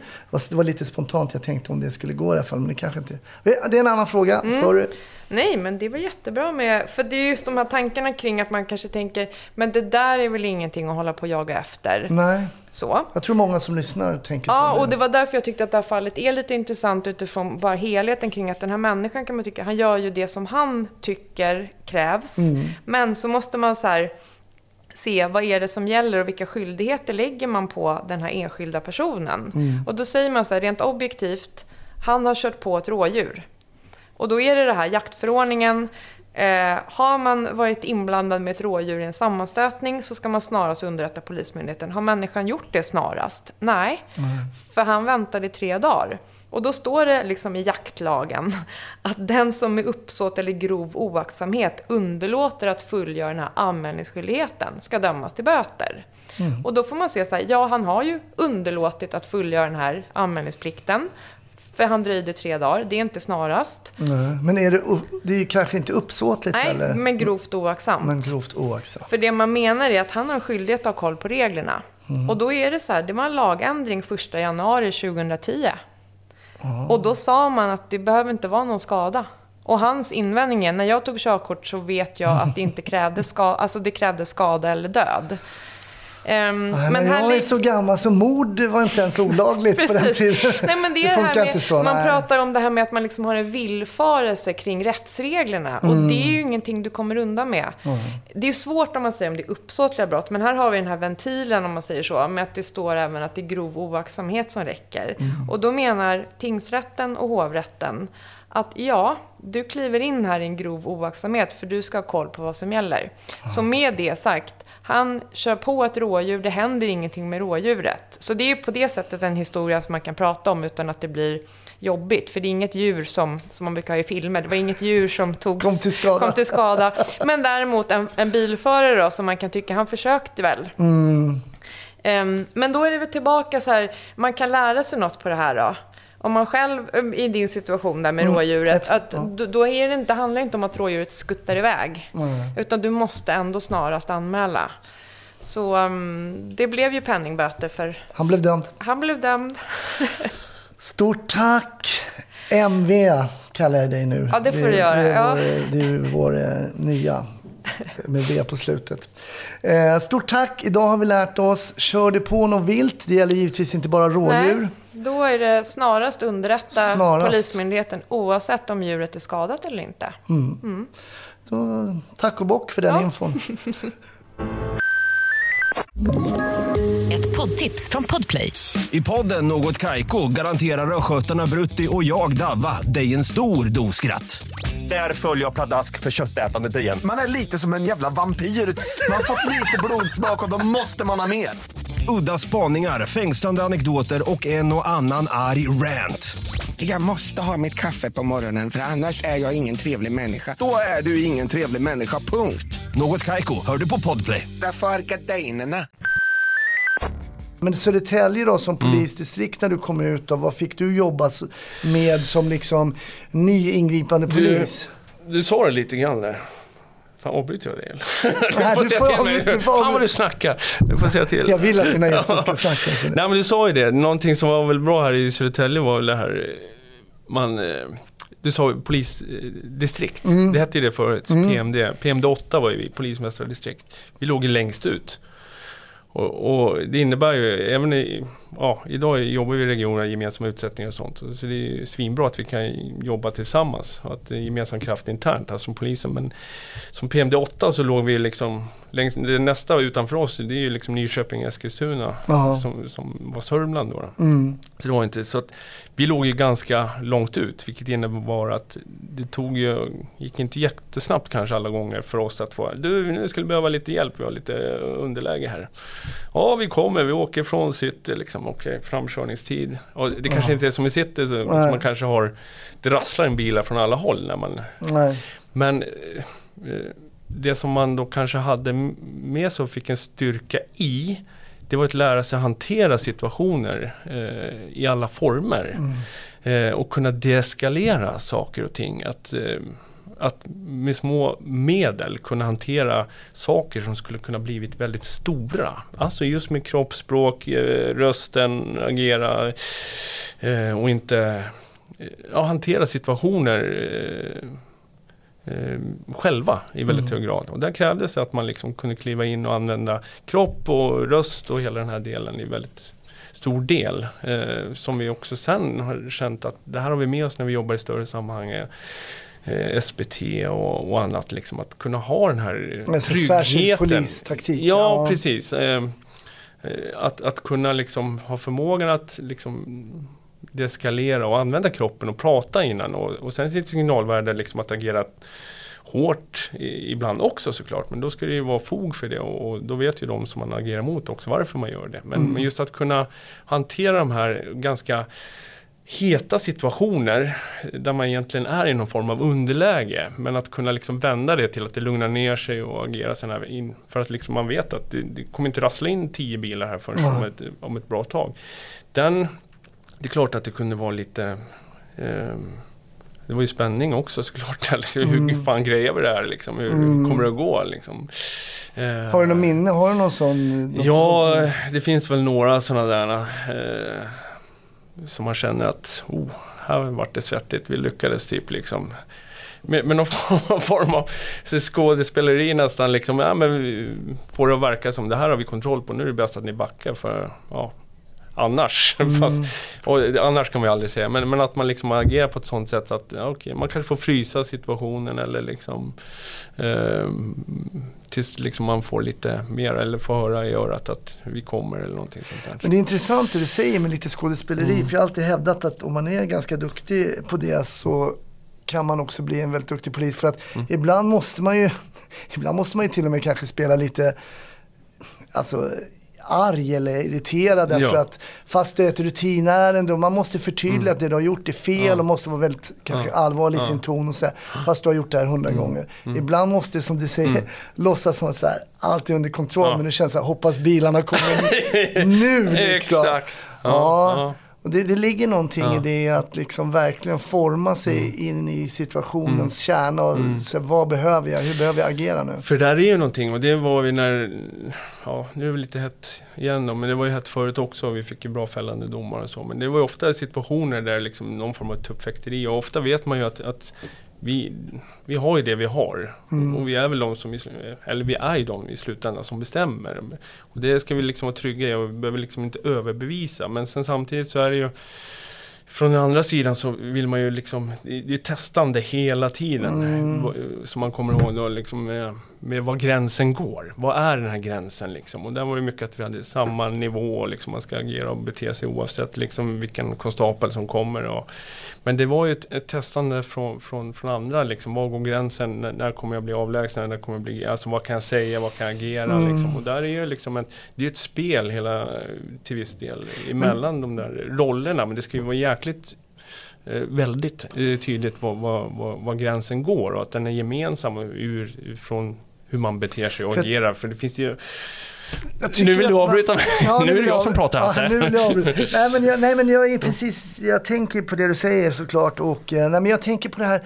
B: Det var lite spontant jag tänkte om det skulle gå i alla fall, men det kanske inte... Det är en annan fråga,
F: Mm.
B: sorry.
F: Nej, men det var jättebra med, för det är just de här tankarna kring att man kanske tänker, men det där är väl ingenting att hålla på och jaga efter.
B: Nej,
F: Så.
B: jag tror många som lyssnar tänker
F: Ja,
B: så.
F: och det var därför jag tyckte att det här fallet är lite intressant utifrån bara helheten kring att den här människan kan man tycka, han gör ju det som han tycker krävs. Men så måste man så här se vad är det som gäller och vilka skyldigheter lägger man på den här enskilda personen. Och då säger man så här, rent objektivt, han har kört på ett rådjur. Och då är det det här jaktförordningen. Eh, har man varit inblandad med ett rådjur i en sammanstötning så ska man snarast underrätta Polismyndigheten. Har människan gjort det snarast? Nej, för han väntade i tre dagar. Och då står det liksom i jaktlagen att den som med uppsåt eller grov oaktsamhet underlåter att fullgöra den här anmälningsskyldigheten ska dömas till böter. Och då får man se så här, ja han har ju underlåtit att fullgöra den här anmälningsplikten. För han dröjde tre dagar, det är inte snarast.
B: Nej, Men är det, det är kanske inte uppsåtligt
F: Nej,
B: heller.
F: men grovt oaktsamt.
B: Men grovt oaktsamt.
F: För det man menar är att han har en skyldighet att ha koll på reglerna. Och då är det så här, det var en lagändring 1 januari 2010. Och då sa man att det behöver inte vara någon skada. Och hans invändning är, när jag tog körkort så vet jag att det inte krävde, ska, alltså det krävde skada eller död. Ehm,
B: Nej, men
F: här
B: jag är så gammal så mord var inte ens olagligt på den tiden.
F: Nej, men det,
B: det funkar
F: här med,
B: inte så.
F: Man
B: nej.
F: pratar om det här med att man liksom har en villfarelse kring rättsreglerna. Och
B: Mm.
F: det är ju ingenting du kommer undan med. Det är svårt om man säger om det är uppsåtliga brott. Men här har vi den här ventilen, om man säger så, med att det står även att det är grov oaktsamhet som räcker.
B: Mm.
F: Och då menar tingsrätten och hovrätten att ja, du kliver in här i en grov oaktsamhet för du ska ha koll på vad som gäller. Så med det sagt, han kör på ett rådjur, det händer ingenting med rådjuret. Så det är på det sättet en historia som man kan prata om utan att det blir jobbigt. För det är inget djur som, som man brukar ha i filmer, det var inget djur som togs,
B: Kom till skada.
F: kom till skada. Men däremot en, en bilförare då, som man kan tycka, han försökte väl. Ehm, men då är det väl tillbaka så här, man kan lära sig något på det här då. Om man själv, um, i din situation där med rådjuret,
B: absolut,
F: att då, är det inte, handlar det inte om att rådjuret skuttar iväg. Utan du måste ändå snarast anmäla. Så um, det blev ju penningböter för
B: Han blev dömd.
F: han blev dömd.
B: Stort tack! MV kallar jag dig nu.
F: Ja, det får
B: är-
F: du göra,
B: Det är
F: ja.
B: vår, det är vår eh, nya med V på slutet. Eh, stort tack! Idag har vi lärt oss, kör det på något vilt, det gäller givetvis inte bara rådjur.
F: Nej, då är det snarast underrätta
B: Snarast.
F: Polismyndigheten oavsett om djuret är skadat eller inte.
B: Så, tack och bock för den
F: Ja.
B: infon.
A: Ett poddtips från Podplay.
E: I podden Något Kaiko garanterar östgötarna Brutti och jag, Davva, dig en stor dos skratt. Där följer jag pladask för köttätandet igen.
G: Man är lite som en jävla vampyr. Man har fått lite blodsmak och då måste man ha mer.
E: Udda spaningar, fängslande anekdoter och en och annan arg rant.
G: Jag måste ha mitt kaffe på morgonen för annars är jag ingen trevlig människa. Då är du ingen trevlig människa, punkt.
E: Något Kaiko, hör du på Podplay.
G: Därför är gardinerna.
B: Men Södertälje då som polisdistrikt när du kom ut, då, vad fick du jobba med som liksom ny ingripande polis?
D: Du, du sa det lite grann där. Fan, avbryter jag dig eller? Du får
B: du
D: säga
B: får
D: till mig.
B: avbryta, du får
D: Fan vad du snackar. Du får säga till.
B: Jag vill att mina gäster ska snacka. Så.
D: Nej men du sa ju det, någonting som var väl bra här i Södertälje var väl det här, eh, man, eh, du sa polisdistrikt,
B: Mm.
D: det hette ju det förut, PMD. PMD 8 var ju vi, polismästardistrikt. Vi låg ju längst ut. Och, och det innebär ju, även i, ja, idag jobbar vi i regionerna gemensamma utsättningar och sånt. Så det är svinbra att vi kan jobba tillsammans. Att det är gemensam kraft internt, alltså som polisen. Men som PMD 8 så låg vi liksom, längst, det nästa utanför oss, det är ju liksom Nyköping, Eskilstuna, som, som var Sörmland då. då.
B: Mm.
D: Så det var inte, så att vi låg ju ganska långt ut, vilket innebar att det tog ju, gick inte jättesnabbt kanske alla gånger för oss att få, du nu skulle behöva lite hjälp, vi har lite underläge här. Ja, vi kommer, vi åker från city liksom, okej, framkörningstid. Och det kanske inte är som i city, så, man kanske har, det rasslar en bilar från alla håll när man
B: Nej.
D: men eh, det som man då kanske hade med sig och fick en styrka i det var att lära sig hantera situationer eh, i alla former. Eh, och kunna deeskalera saker och ting. Att, eh, att med små medel kunna hantera saker som skulle kunna blivit väldigt stora. Alltså just med kroppsspråk, eh, rösten, agera eh, och inte eh, ja, hantera situationer eh, själva i väldigt hög grad. Och där krävdes det att man liksom kunde kliva in och använda kropp och röst och hela den här delen i väldigt stor del. Eh, som vi också sen har känt att det här har vi med oss när vi jobbar i större sammanhang. Eh, SBT och, och annat. Liksom, att kunna ha den här
B: Men
D: tryggheten.
B: polistaktik,
D: Ja,
B: ja.
D: precis. Eh, eh, att, att kunna liksom ha förmågan att liksom deeskalera och använda kroppen och prata innan. Och, och sen sitt signalvärde liksom att agera hårt i, ibland också såklart. Men då ska det ju vara fog för det och, och då vet ju de som man agerar mot också varför man gör det. Men,
B: Mm.
D: men just att kunna hantera de här ganska heta situationer där man egentligen är i någon form av underläge. Men att kunna liksom vända det till att det lugnar ner sig och agera sen här in. För att liksom man vet att det, det kommer inte rassla in tio bilar här förrän om, ett, om ett bra tag. Den, det är klart att det kunde vara lite ehm, det var ju spänning också såklart. Eller Hur
B: Mm.
D: fan grejer vi det här liksom? Hur kommer det att gå liksom? Eh,
B: Har du något minne? Har du någon sån? något
D: Ja,
B: sånt?
D: det finns väl några sådana där eh, som man känner att oh, här vart det svettigt, vi lyckades typ liksom. Med, med någon form av skådespeleri nästan liksom, ja men vi får det att verka som det här har vi kontroll på, nu är det bäst att ni backar för, ja, annars. Fast, och, annars kan man ju aldrig säga, men, men att man liksom agerar på ett sånt sätt att ja, okej, man kanske får frysa situationen eller liksom eh, tills liksom man får lite mer eller får höra i örat att vi kommer eller någonting sånt där.
B: Men det är intressant det du säger med lite skådespeleri.
D: Mm.
B: För jag har alltid hävdat att om man är ganska duktig på det så kan man också bli en väldigt duktig polis. För att
D: Mm.
B: ibland måste man ju, ibland måste man ju till och med kanske spela lite, alltså arg eller irriterad därför
D: Ja.
B: att fast det är ett rutinärende och man måste förtydliga att det du har gjort är fel och måste vara väldigt kanske
D: Mm. Ja.
B: allvarlig i
D: Ja.
B: sin ton och säga fast du har gjort det här hundra gånger. Ibland måste du som du säger låtsas som så här, allt är under kontroll
D: Mm. Ja.
B: men det känns så här, hoppas bilarna kommer nu liksom.
D: Exakt.
B: Och det, det ligger någonting
D: Ja.
B: i det att liksom verkligen forma sig in i situationens kärna och se vad behöver jag, hur behöver jag agera nu?
D: För där är ju någonting och det var vi när, ja nu är det lite hett igen då, men det var ju hett förut också och vi fick ju bra fällande domar och så. Men det var ju ofta situationer där liksom någon form av tuppfäkteri och ofta vet man ju att, att vi, vi har ju det vi har. Och vi är väl de som, eller vi är ju de i slutändan som bestämmer. Och det ska vi liksom vara trygga i och vi behöver liksom inte överbevisa. Men sen samtidigt så är det ju från den andra sidan så vill man ju liksom, det är testande hela tiden. Va- Så man kommer ihåg då liksom med, var gränsen går. Vad är den här gränsen liksom? Och där var det mycket att vi hade samma nivå, liksom man ska agera och bete sig oavsett liksom vilken konstapel som kommer. Och, men det var ju ett, ett testande från, från, från andra liksom. Var går gränsen? När, när kommer jag bli avlägsen? När kommer jag bli, alltså vad kan jag säga? Vad kan jag agera? Liksom? Och där är ju liksom en, det är ett spel hela, till viss del emellan de där rollerna. Men det ska ju vara jäkligt eh, väldigt eh, tydligt var, var, var, var gränsen går och att den är gemensam ur, från hur man beter sig och agerar. För det finns ju... Nu vill du avbryta mig.
B: Ja,
D: nu är det jag som pratar
B: ja,
D: Hasse.
B: avbryta. nej, men jag, nej men jag är precis, jag tänker på det du säger såklart och eh, nej, men jag tänker på det här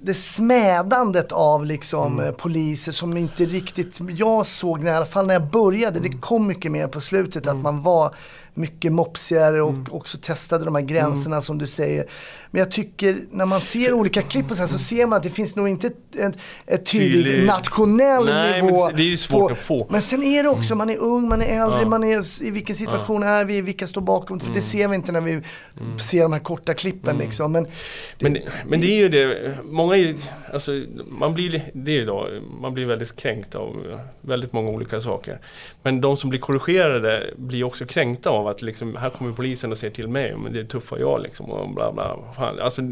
B: det smädandet av liksom
D: Mm.
B: eh, poliser som inte riktigt, jag såg när, i alla fall när jag började,
D: Mm.
B: det kom mycket mer på slutet att man var mycket mopsigare och
D: Mm.
B: också testade de här gränserna som du säger. Men jag tycker när man ser olika klipp och så, här, så ser man att det finns nog inte ett, ett, ett tydligt
D: Tydlig-
B: nationell
D: Nej, men
B: nivå.
D: det är ju svårt
B: på-
D: att få.
B: Men sen är det också, man är ung, man är äldre,
D: Ja.
B: man är i vilken situation är vi, vilka står bakom. För det ser vi inte när vi ser de här korta klippen liksom. Men,
D: Men, det- men det är ju det, många ju, alltså, man blir, det är då, man blir väldigt kränkt av eh, väldigt många olika saker. Men de som blir korrigerade blir också kränkta av att liksom, här kommer polisen och säger till mig, men det är tuffa jag liksom och bla bla. Fan, alltså,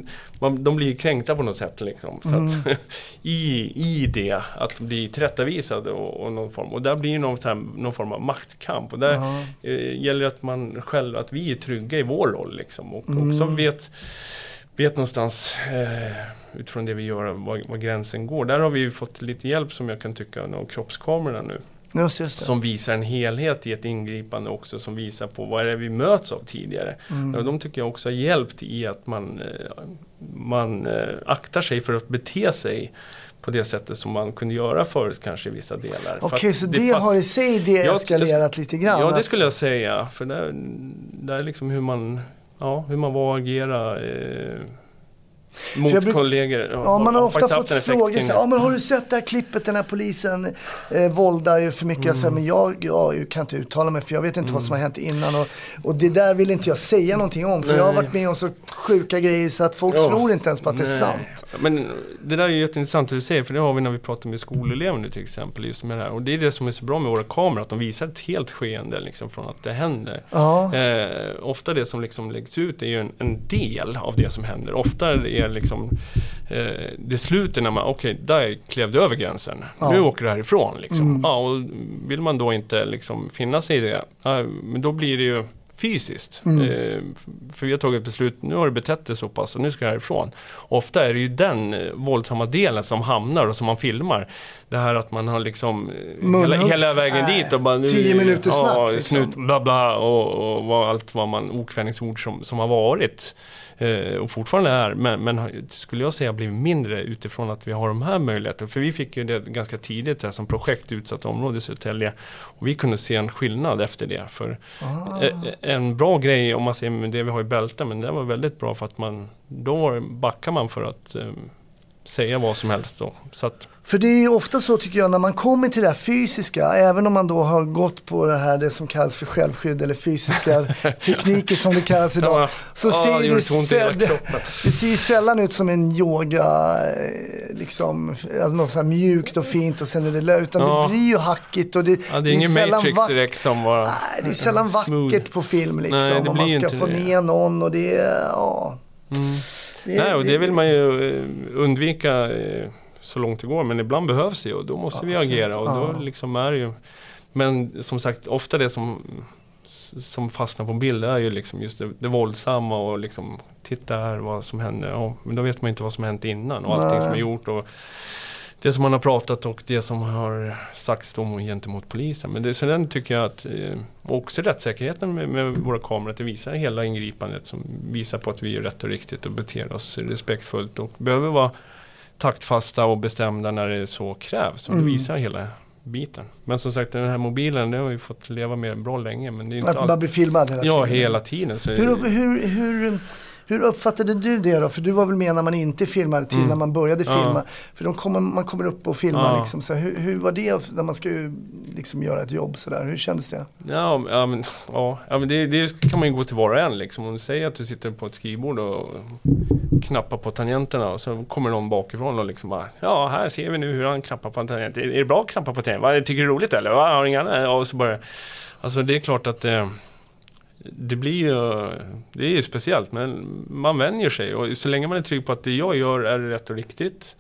D: man, de blir kränkta på något sätt liksom. Så att, i, I det, att bli tillrättavisad och, och någon form. Och där blir det någon, här, någon form av maktkamp. Och där eh, gäller det att man själv, att vi är trygga i vår roll liksom. Och också vet vet någonstans eh, utifrån det vi gör var, var gränsen går. Där har vi ju fått lite hjälp som jag kan tycka av kroppskamerorna nu.
B: just, just.
D: Som visar en helhet i ett ingripande också som visar på vad är det vi möts av tidigare. Och de tycker jag också har hjälpt i att man, eh, man eh, aktar sig för att bete sig på det sättet som man kunde göra förut kanske i vissa delar.
B: Okej,
D: att
B: så det,
D: fast-
B: har i sig det
D: Ja,
B: eskalerat lite grann?
D: Ja, det skulle jag säga. För där, där är liksom hur man, ja, hur man var och agera. Eh, Mot
B: bruk-
D: kollegor.
B: Ja, man har ofta
D: faktiskt
B: fått frågor så ja men har du sett det här klippet, den här polisen eh, våldar ju för mycket. Jag säger, men jag, ja, jag kan inte uttala mig för jag vet inte vad som har hänt innan. Och, och det där vill inte jag säga någonting om. För jag har
D: Nej.
B: varit med om så sjuka grejer så att folk
D: Ja.
B: tror inte ens på att det är
D: Nej.
B: sant.
D: Men det där är ju jätteintressant att du säger, för det har vi när vi pratar med skolelever nu till exempel. Just med det här. Och det är det som är så bra med våra kameror, att de visar ett helt skeende liksom, från att det händer.
B: Ja.
D: Eh, ofta det som liksom läggs ut är ju en, en del av det som händer. Ofta är det liksom eh, det slutet när man, okej, där klev du över gränsen.
B: Ja.
D: Nu åker du härifrån. Liksom.
B: Mm.
D: Ja, och vill man då inte liksom finna sig i det, ja, men då blir det ju fysiskt.
B: Mm.
D: Eh, för vi har tagit beslut, nu har du betett dig så pass och nu ska du härifrån. Ofta är det ju den eh, våldsamma delen som hamnar och som man filmar. Det här att man har liksom eh, hela, hela vägen
B: Nej.
D: dit och bara... nu-
B: Tio minuter
D: ja,
B: snack, liksom.
D: Snut, bla bla och, och allt vad man, okvädningsord som, som har varit. Eh, och fortfarande är, men, men skulle jag säga blivit mindre utifrån att vi har de här möjligheterna. För vi fick ju det ganska tidigt här som projekt i utsatta områden i Södertälje. Och vi kunde se en skillnad efter det. För
B: Ah.
D: eh, en bra grej om man säger med det vi har i bälten, men det var väldigt bra för att man, då backar man för att eh, säga vad som helst då. Så att,
B: För det är ju ofta så tycker jag när man kommer till det här fysiska, även om man då har gått på det här det som kallas för självskydd eller fysiska tekniker som det kallas idag.
D: Ja,
B: Så
D: ja,
B: ser
D: det
B: det, säll- det, det ser ju sällan ut som en yoga, eh, liksom, alltså något så här mjukt och fint och sen är det lö, utan
D: Ja.
B: det blir ju hackigt och det,
D: ja, det är ingen
B: sällan
D: Matrix direkt som var
B: Nej, det är sällan
D: smooth.
B: vackert på film liksom.
D: Nej, blir
B: man ska få ner någon och det ja.
D: Mm.
B: Det,
D: Nej, och det vill man ju eh, undvika eh, så långt det går. Men ibland behövs det ju och då måste
B: Ja,
D: vi agera. Och då liksom är ju... Men som sagt, ofta det som, som fastnar på bild är ju liksom just det, det våldsamma och liksom Titta här vad som händer. Ja, men då vet man inte vad som hänt innan och allting
B: Nej.
D: som är gjort. Och det som man har pratat och det som har sagts då gentemot polisen. Men det, så den tycker jag att, eh, och också rättssäkerheten med, med våra kameror, att det visar hela ingripandet som visar på att vi gör rätt och riktigt och beter oss respektfullt och behöver vara taktfasta och bestämda när det så krävs. Och det
B: Mm.
D: visar hela biten. Men som sagt den här mobilen, det har vi fått leva med bra länge. Men det är inte
B: att man
D: allt.
B: blir filmad hela
D: Ja,
B: tiden.
D: hela tiden. Så
B: Hur, hur, hur, hur uppfattade du det då? För du var väl med när man inte filmade till
D: Mm.
B: när man började
D: Ja.
B: filma. För de kommer, man kommer upp och filmar
D: Ja.
B: liksom. Så hur, hur var det när man ska liksom göra ett jobb sådär? Hur kändes det?
D: Ja, ja, men, ja, ja, men det, det kan man ju gå till var och en liksom. Om du säger att du sitter på ett skrivbord och knappar på tangenterna och så kommer någon bakifrån och liksom bara Ja, här ser vi nu hur han knappar på en tangent. Är, är det bra att knappa på tangent? Va, Tycker du det är roligt eller? Va, har inga andra? Ja, och så bara Alltså det är klart att det, det blir ju Det är ju speciellt men man vänjer sig och så länge man är trygg på att det jag gör är rätt och riktigt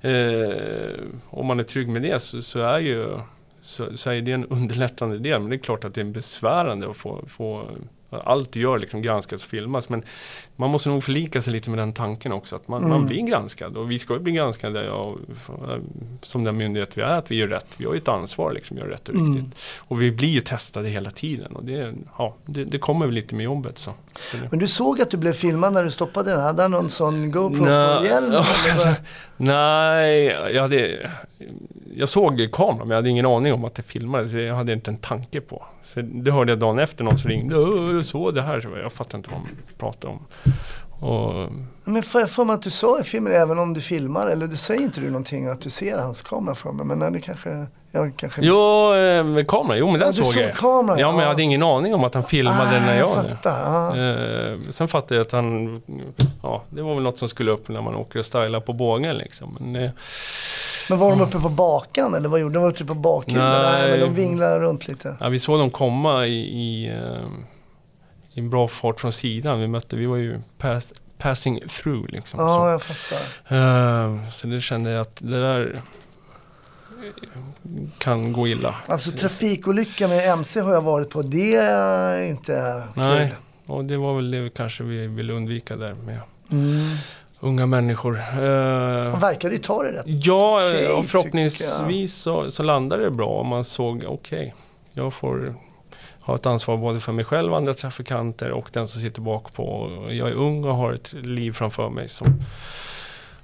D: eh, Om man är trygg med det så, så är ju så, så är det en underlättande del. Men det är klart att det är besvärande att få, få allt du gör liksom granskas och filmas. Men man måste nog förlika sig lite med den tanken också. Att man,
B: Mm.
D: man blir granskad. Och vi ska ju bli granskade av, som den myndighet vi är, att vi gör rätt. Vi har ju ett ansvar liksom, göra rätt och
B: Mm.
D: riktigt. Och vi blir ju testade hela tiden. Och det, ja, det, det kommer väl lite med jobbet. Så.
B: Men du såg att du blev filmad när du stoppade den? Hade han någon sån GoPro
D: Nej.
B: på hjälmen? eller vad?
D: Nej, jag, hade, jag såg kameran men jag hade ingen aning om att det filmades. Jag hade inte en tanke på. Så det hörde jag dagen efter någon som ringde. "Åh, Jag såg det här. Så jag fattade inte vad de pratade om. Och,
B: Men får jag för mig att du sa i filmen, även om du filmar, eller du säger inte du någonting att du ser hans kamera för mig, men när du kanske, jag kanske...
D: jo, eh, med kameran. Jo, men den
B: Ja,
D: såg
B: såg
D: jag.
B: kameran,
D: ja, men jag
B: ja.
D: hade ingen aning om att han filmade
B: Ah,
D: när jag...
B: jag fattar.
D: Eh, sen fattade jag att han, ja, det var väl något som skulle upp när man åker och stylar på bågen liksom. Men, eh,
B: Men var de uppe på bakan eller vad gjorde de? De var uppe på bakhjulen? Nej.
D: Nej.
B: men de vinglade runt lite.
D: Ja, vi såg dem komma i, i, eh, i en bra fart från sidan. Vi mötte, vi var ju pass, passing through liksom.
B: Ja,
D: så.
B: jag fattar.
D: Eh, så det kände jag att det där kan gå illa.
B: Alltså trafikolycka med MC har jag varit på. Det är inte
D: Nej,
B: kul.
D: och det var väl det kanske vi ville undvika där med
B: Mm.
D: Unga människor. Eh,
B: Han verkade ju ta det rätt.
D: Ja,
B: Okej,
D: och förhoppningsvis så, så landade det bra om man såg, okej, jag får ha ett ansvar både för mig själv, andra trafikanter och den som sitter bak på. Jag är ung och har ett liv framför mig som,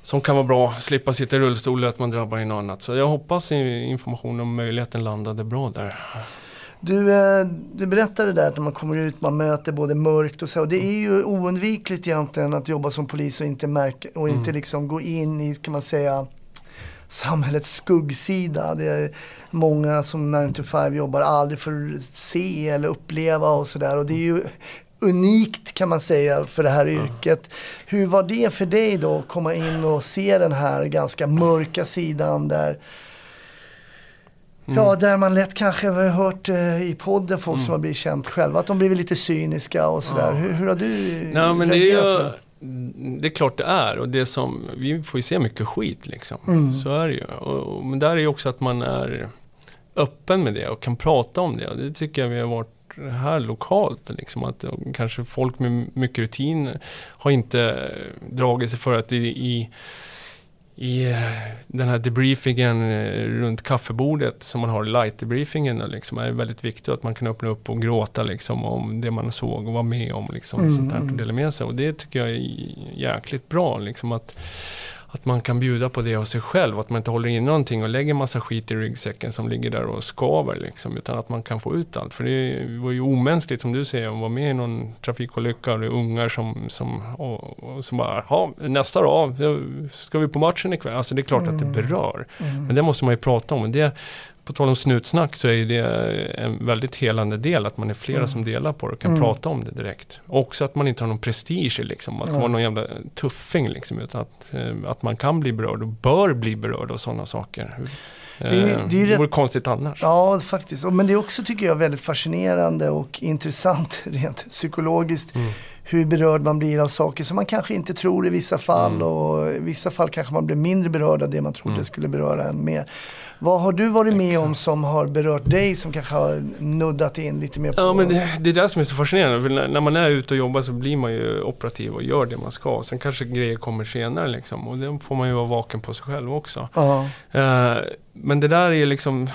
D: som kan vara bra. Slippa sitta i rullstol och att man drabbar i något annat. Så jag hoppas informationen om möjligheten landade bra där.
B: Du, eh, du berättade där att när man kommer ut, man möter både mörkt och så. Och det är ju oundvikligt egentligen att jobba som polis och inte märka, och inte
D: Mm.
B: liksom gå in i, kan man säga, samhällets skuggsida. Det är många som 9 to 5 jobbar aldrig får se eller uppleva och sådär. Och det är ju unikt kan man säga för det här yrket. Hur var det för dig då att komma in och se den här ganska mörka sidan där Ja, där man lätt kanske har hört eh, i podden folk som har blivit känt själva att de blivit lite cyniska och sådär. Hur, hur har du
D: Nej, men det är ju... Det är klart det är och det som, vi får ju se mycket skit liksom. Så är det ju. Och, och, men där är ju också att man är öppen med det och kan prata om det. Och det tycker jag vi har varit här lokalt. Liksom, att kanske folk med mycket rutin har inte dragit sig för att i, i i eh, den här debriefingen eh, runt kaffebordet som man har i light debriefingen liksom, är väldigt viktigt att man kan öppna upp och gråta liksom, om det man såg och var med om. Liksom,
B: Mm,
D: sånt där, och
B: mm.
D: dela med sig. Och det tycker jag är jäkligt bra. Liksom, att, att man kan bjuda på det av sig själv. Att man inte håller in någonting och lägger massa skit i ryggsäcken som ligger där och skaver. Liksom, utan att man kan få ut allt. För det var ju omänskligt som du säger att vara med i någon trafikolycka och det är ungar som, som, och, och som bara, ja nästa då, ska vi på matchen ikväll? Alltså det är klart att det berör. Men det måste man ju prata om. Det, på tal om snutsnack så är det en väldigt helande del att man är flera som delar på det och kan prata om det direkt. Också att man inte har någon prestige liksom, att vara någon jävla tuffing liksom, utan att, eh, att man kan bli berörd och bör bli berörd av sådana saker. Eh,
B: Det är- det är
D: det
B: rätt-
D: vore konstigt annars.
B: Ja, faktiskt. Men det är också, tycker jag, väldigt fascinerande och intressant rent psykologiskt.
D: Mm.
B: Hur berörd man blir av saker som man kanske inte tror i vissa fall.
D: Mm.
B: Och i vissa fall kanske man blir mindre berörd av det man trodde skulle beröra en mer. Vad har du varit med om som har berört dig som kanske har nuddat in lite mer på?
D: Ja men det, det är det som är så fascinerande. För när, man är ute och jobbar så blir man ju operativ och gör det man ska. Sen kanske grejer kommer senare liksom. Och det får man ju vara vaken på sig själv också.
B: Ja.
D: Eh, men det där är liksom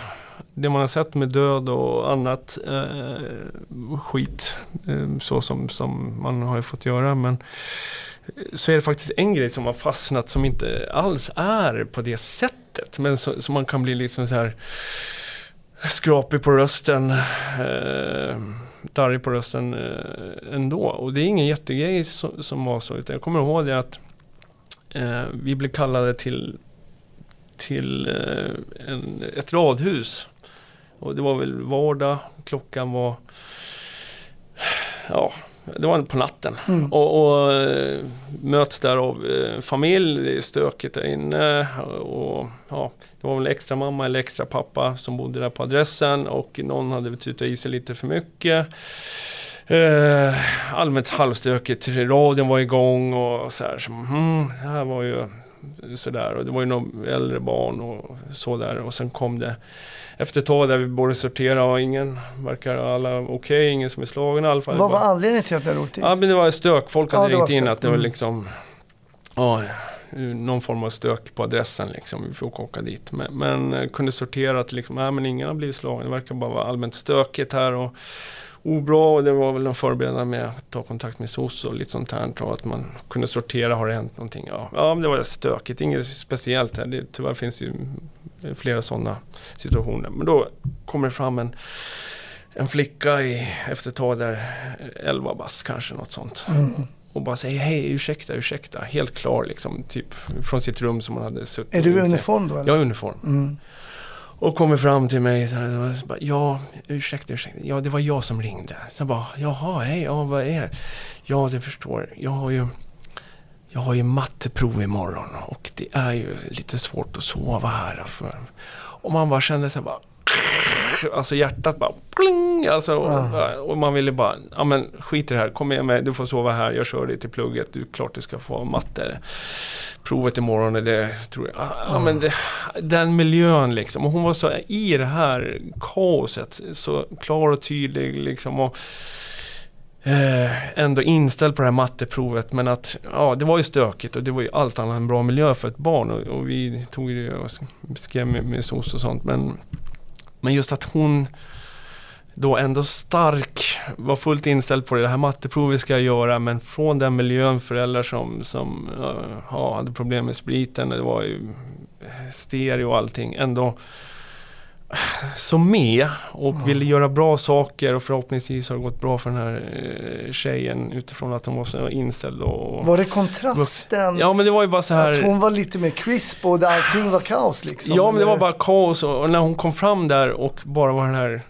D: det man har sett med död och annat eh, skit. Eh, så som, som man har ju fått göra. Men så är det faktiskt en grej som har fastnat som inte alls är på det sättet. Men så, så man kan bli liksom så här skrapig på rösten. Eh, darrig på rösten eh, ändå. Och det är ingen jättegrej som, som var så. Utan jag kommer ihåg det att eh, vi blev kallade till till eh, en, ett radhus. Och det var väl vardag, klockan var ja, det var på natten. Och, och eh, möts där av eh, familj, det är stökigt där inne. Och, ja, det var väl extra mamma eller extra pappa som bodde där på adressen och någon hade väl tutat i sig lite för mycket. Eh, allmänt halvstökigt, radion var igång och så här. Så, hmm, det här var ju sådär och det var ju några äldre barn och så där och sen kom det efter ett tag där vi borde sortera och ingen verkar alla okej, ingen som är slagen i alla fall.
B: Vad var anledningen till att ni hade åkt dit?
D: Ja men det var stök, folk
B: Ja,
D: hade
B: var
D: ringt in att det var
B: Mm.
D: liksom Ja, någon form av stök på adressen liksom, vi får åka dit. Men, men eh, kunde sortera att liksom, nej men ingen har blivit slagen, det verkar bara vara allmänt stökigt här och obra och det var väl någon förberedande med att ta kontakt med SOS och lite sånt här och att man kunde sortera, har det hänt någonting? Ja, ja men det var stökigt, inget speciellt här. Det, tyvärr finns ju flera sådana situationer. Men då kommer det fram en, en flicka i, efter ett tag där, 11 bast kanske, något sånt. Och bara säger hej, ursäkta, ursäkta. Helt klar liksom, typ från sitt rum som man hade suttit
B: är du i uniform då? Eller?
D: Jag är uniform.
B: Mm.
D: Och kommer fram till mig så här, så bara, ja, ursäkta, ursäkta, ja det var jag som ringde. Så jag bara, jaha, hej, ja vad är det? Ja, du förstår, jag har ju jag har ju matteprov imorgon och det är ju lite svårt att sova här. För. Och man bara kände sig bara Alltså hjärtat bara pling, alltså, och, och man ville bara, ja men skit i det här, kom med mig, du får sova här, jag kör dig till plugget, du klart du ska få matte provet imorgon, det tror jag. Ja, men det, den miljön liksom. Och hon var så i det här kaoset, så klar och tydlig liksom. Och, eh, ändå inställd på det här matteprovet. Men att, ja, det var ju stökigt och det var ju allt annat än bra miljö för ett barn. Och, och vi tog det och skrev med, med SOS och sånt. Men, men just att hon då ändå stark, var fullt inställd på det, det här matteprovet ska jag göra men från den miljön, föräldrar som, som eh, ja, hade problem med spriten, det var ju stereo och allting, ändå så med och ville göra bra saker och förhoppningsvis har det gått bra för den här eh, tjejen utifrån att hon var så inställd och...
B: Var det kontrasten?
D: Ja men det var ju bara så här...
B: Att hon var lite mer crisp och allting var kaos liksom?
D: Ja, men det var bara kaos och när hon kom fram där och bara var den här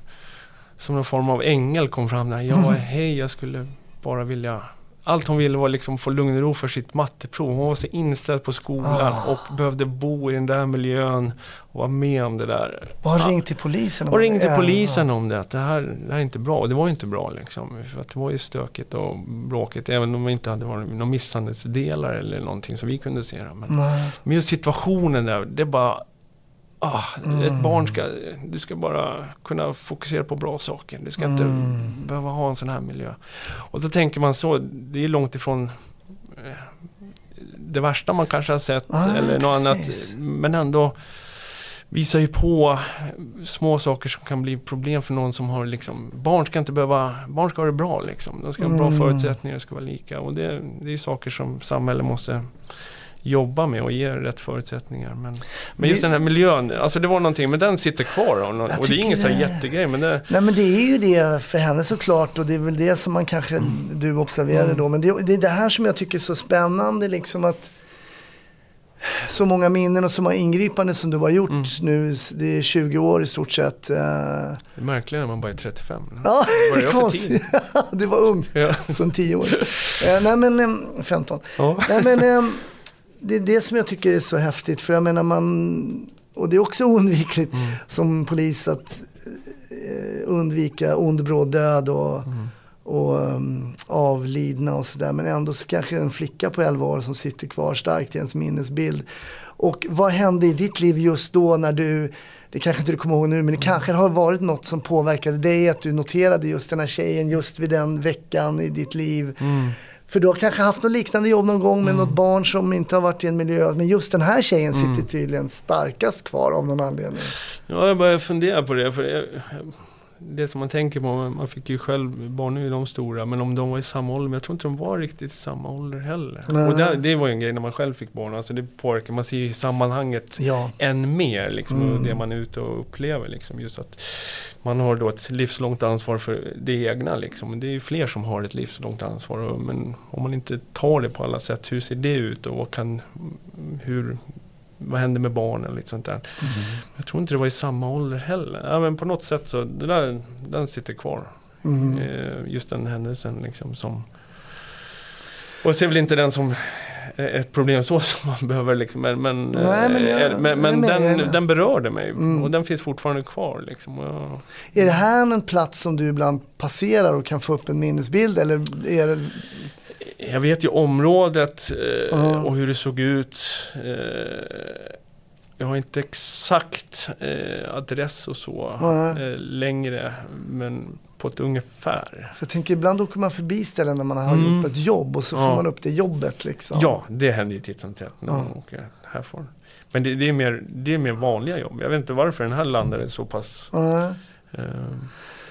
D: som någon form av ängel kom fram där. Jag var hej, jag skulle bara vilja allt hon ville var liksom få lugn och ro för sitt matteprov. Hon var så inställd på skolan
B: Ah.
D: och behövde bo i den där miljön och vara med om det där.
B: Och har
D: Ja.
B: ringt till polisen?
D: Och ringde till
B: Ja.
D: polisen om det, att det här, det här är inte bra. Och det var ju inte bra liksom. För att det var ju stökigt och bråkigt. Även om det inte hade varit några misshandelsdelar eller någonting som vi kunde se. Men,
B: Nej.
D: men just situationen där, det bara... Ah, Ett barn ska, du ska bara kunna fokusera på bra saker. Du ska inte behöva ha en sån här miljö. Och då tänker man så, det är långt ifrån eh, det värsta man kanske har sett
B: Ah,
D: eller något
B: precis.
D: annat. Men ändå visar ju på små saker som kan bli problem för någon som har liksom, barn ska inte behöva, barn ska ha det bra liksom. De ska ha bra
B: Mm.
D: förutsättningar, det ska vara lika. Och det, det är saker som samhället måste jobba med och ge rätt förutsättningar. Men, men just
B: Det-
D: den här miljön, alltså det var någonting, men den sitter kvar. Och, och det är ingen så här jättegrej, men det,
B: Nej men det är ju det för henne såklart och det är väl det som man kanske du observerade
D: Mm.
B: då. Men det, det är det här som jag tycker är så spännande liksom att så många minnen och så många ingripanden som du har gjort
D: Mm.
B: nu. Det är 20 år i stort sett. eh.
D: det är märkligt när man bara är 35.
B: Ja,
D: Vad är det för
B: konstigt. det var ungt
D: Ja.
B: som 10 år. Eh, nej men eh, 15.
D: Ja.
B: Nej men eh, det är det som jag tycker är så häftigt. För jag menar man, och det är också oundvikligt
D: Mm.
B: som polis att eh, undvika ond bråd död och,
D: Mm.
B: och um, avlidna och sådär. Men ändå så kanske en flicka på 11 år som sitter kvar starkt i ens minnesbild. Och vad hände i ditt liv just då när du, det kanske inte du kommer ihåg nu, men det kanske har varit något som påverkade dig, att du noterade just den här tjejen just vid den veckan i ditt liv. För du har kanske haft något liknande jobb någon gång med något barn som inte har varit i en miljö, men just den här tjejen sitter tydligen starkast kvar av någon anledning.
D: Ja, jag började fundera på det. För jag, det som man tänker på, man fick ju själv, barn nu är de stora, men om de var i samma ålder, men jag tror inte de var riktigt i samma ålder heller.
B: Nej.
D: Och det, det var ju en grej när man själv fick barn, alltså det påverkar, man ser ju sammanhanget
B: Ja.
D: än mer, liksom,
B: Mm.
D: det man är ute och upplever. Liksom, just att man har då ett livslångt ansvar för det egna. Liksom. Det är ju fler som har ett livslångt ansvar, och, men om man inte tar det på alla sätt, hur ser det ut och vad kan, hur, vad händer med barnen lite sånt där. Jag tror inte det var i samma ålder heller. Ja, men på något sätt så, där, den sitter kvar.
B: Mm.
D: Eh, just den händelsen liksom som... Och ser väl inte den som eh, ett problem så som man behöver liksom, men, men,
B: Nej, men jag-
D: eh, men, men
B: med,
D: den, den berörde mig
B: Mm.
D: och den finns fortfarande kvar. Liksom. Jag,
B: Är det här en plats som du ibland passerar och kan få upp en minnesbild? Eller är det...
D: jag vet ju området eh,
B: Ja.
D: och hur det såg ut. Eh, jag har inte exakt eh, adress och så eh, längre, men på ett ungefär.
B: För jag tänker ibland åker man förbi ställen där man har
D: Mm.
B: gjort ett jobb och så får
D: Ja.
B: man upp det jobbet liksom.
D: Ja, det händer ju titt som tätt när
B: Ja.
D: man åker härifrån. Men det, det, är mer, det är mer vanliga jobb. Jag vet inte varför den här landade så pass
B: Ja.
D: eh,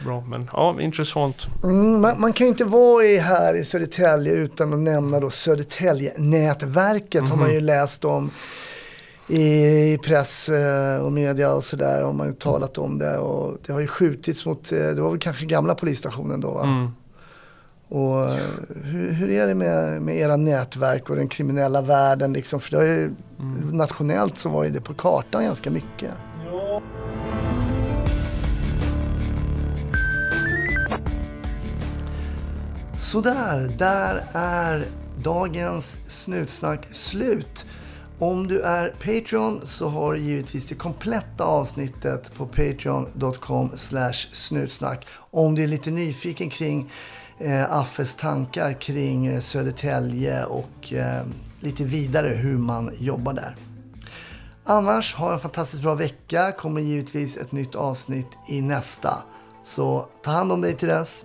D: bra. Men ja, intressant.
B: Mm, man, man kan ju inte vara i, här i Södertälje utan att nämna då Södertälje-nätverket har man ju läst om i press eh, och media och sådär. Har man ju talat om det och det har ju skjutits mot, eh, det var väl kanske gamla polisstationen då va?
D: Mm.
B: Och eh, hur, hur är det med, med era nätverk och den kriminella världen liksom? För det har ju, nationellt så var ju det på kartan ganska mycket. Sådär, där är dagens snutsnack slut. Om du är Patreon så har du givetvis det kompletta avsnittet på patreon.com snutsnack. Om du är lite nyfiken kring eh, Affes tankar kring eh, Södertälje och eh, lite vidare hur man jobbar där. Annars, ha en fantastiskt bra vecka. Kommer givetvis ett nytt avsnitt i nästa. Så ta hand om dig till dess.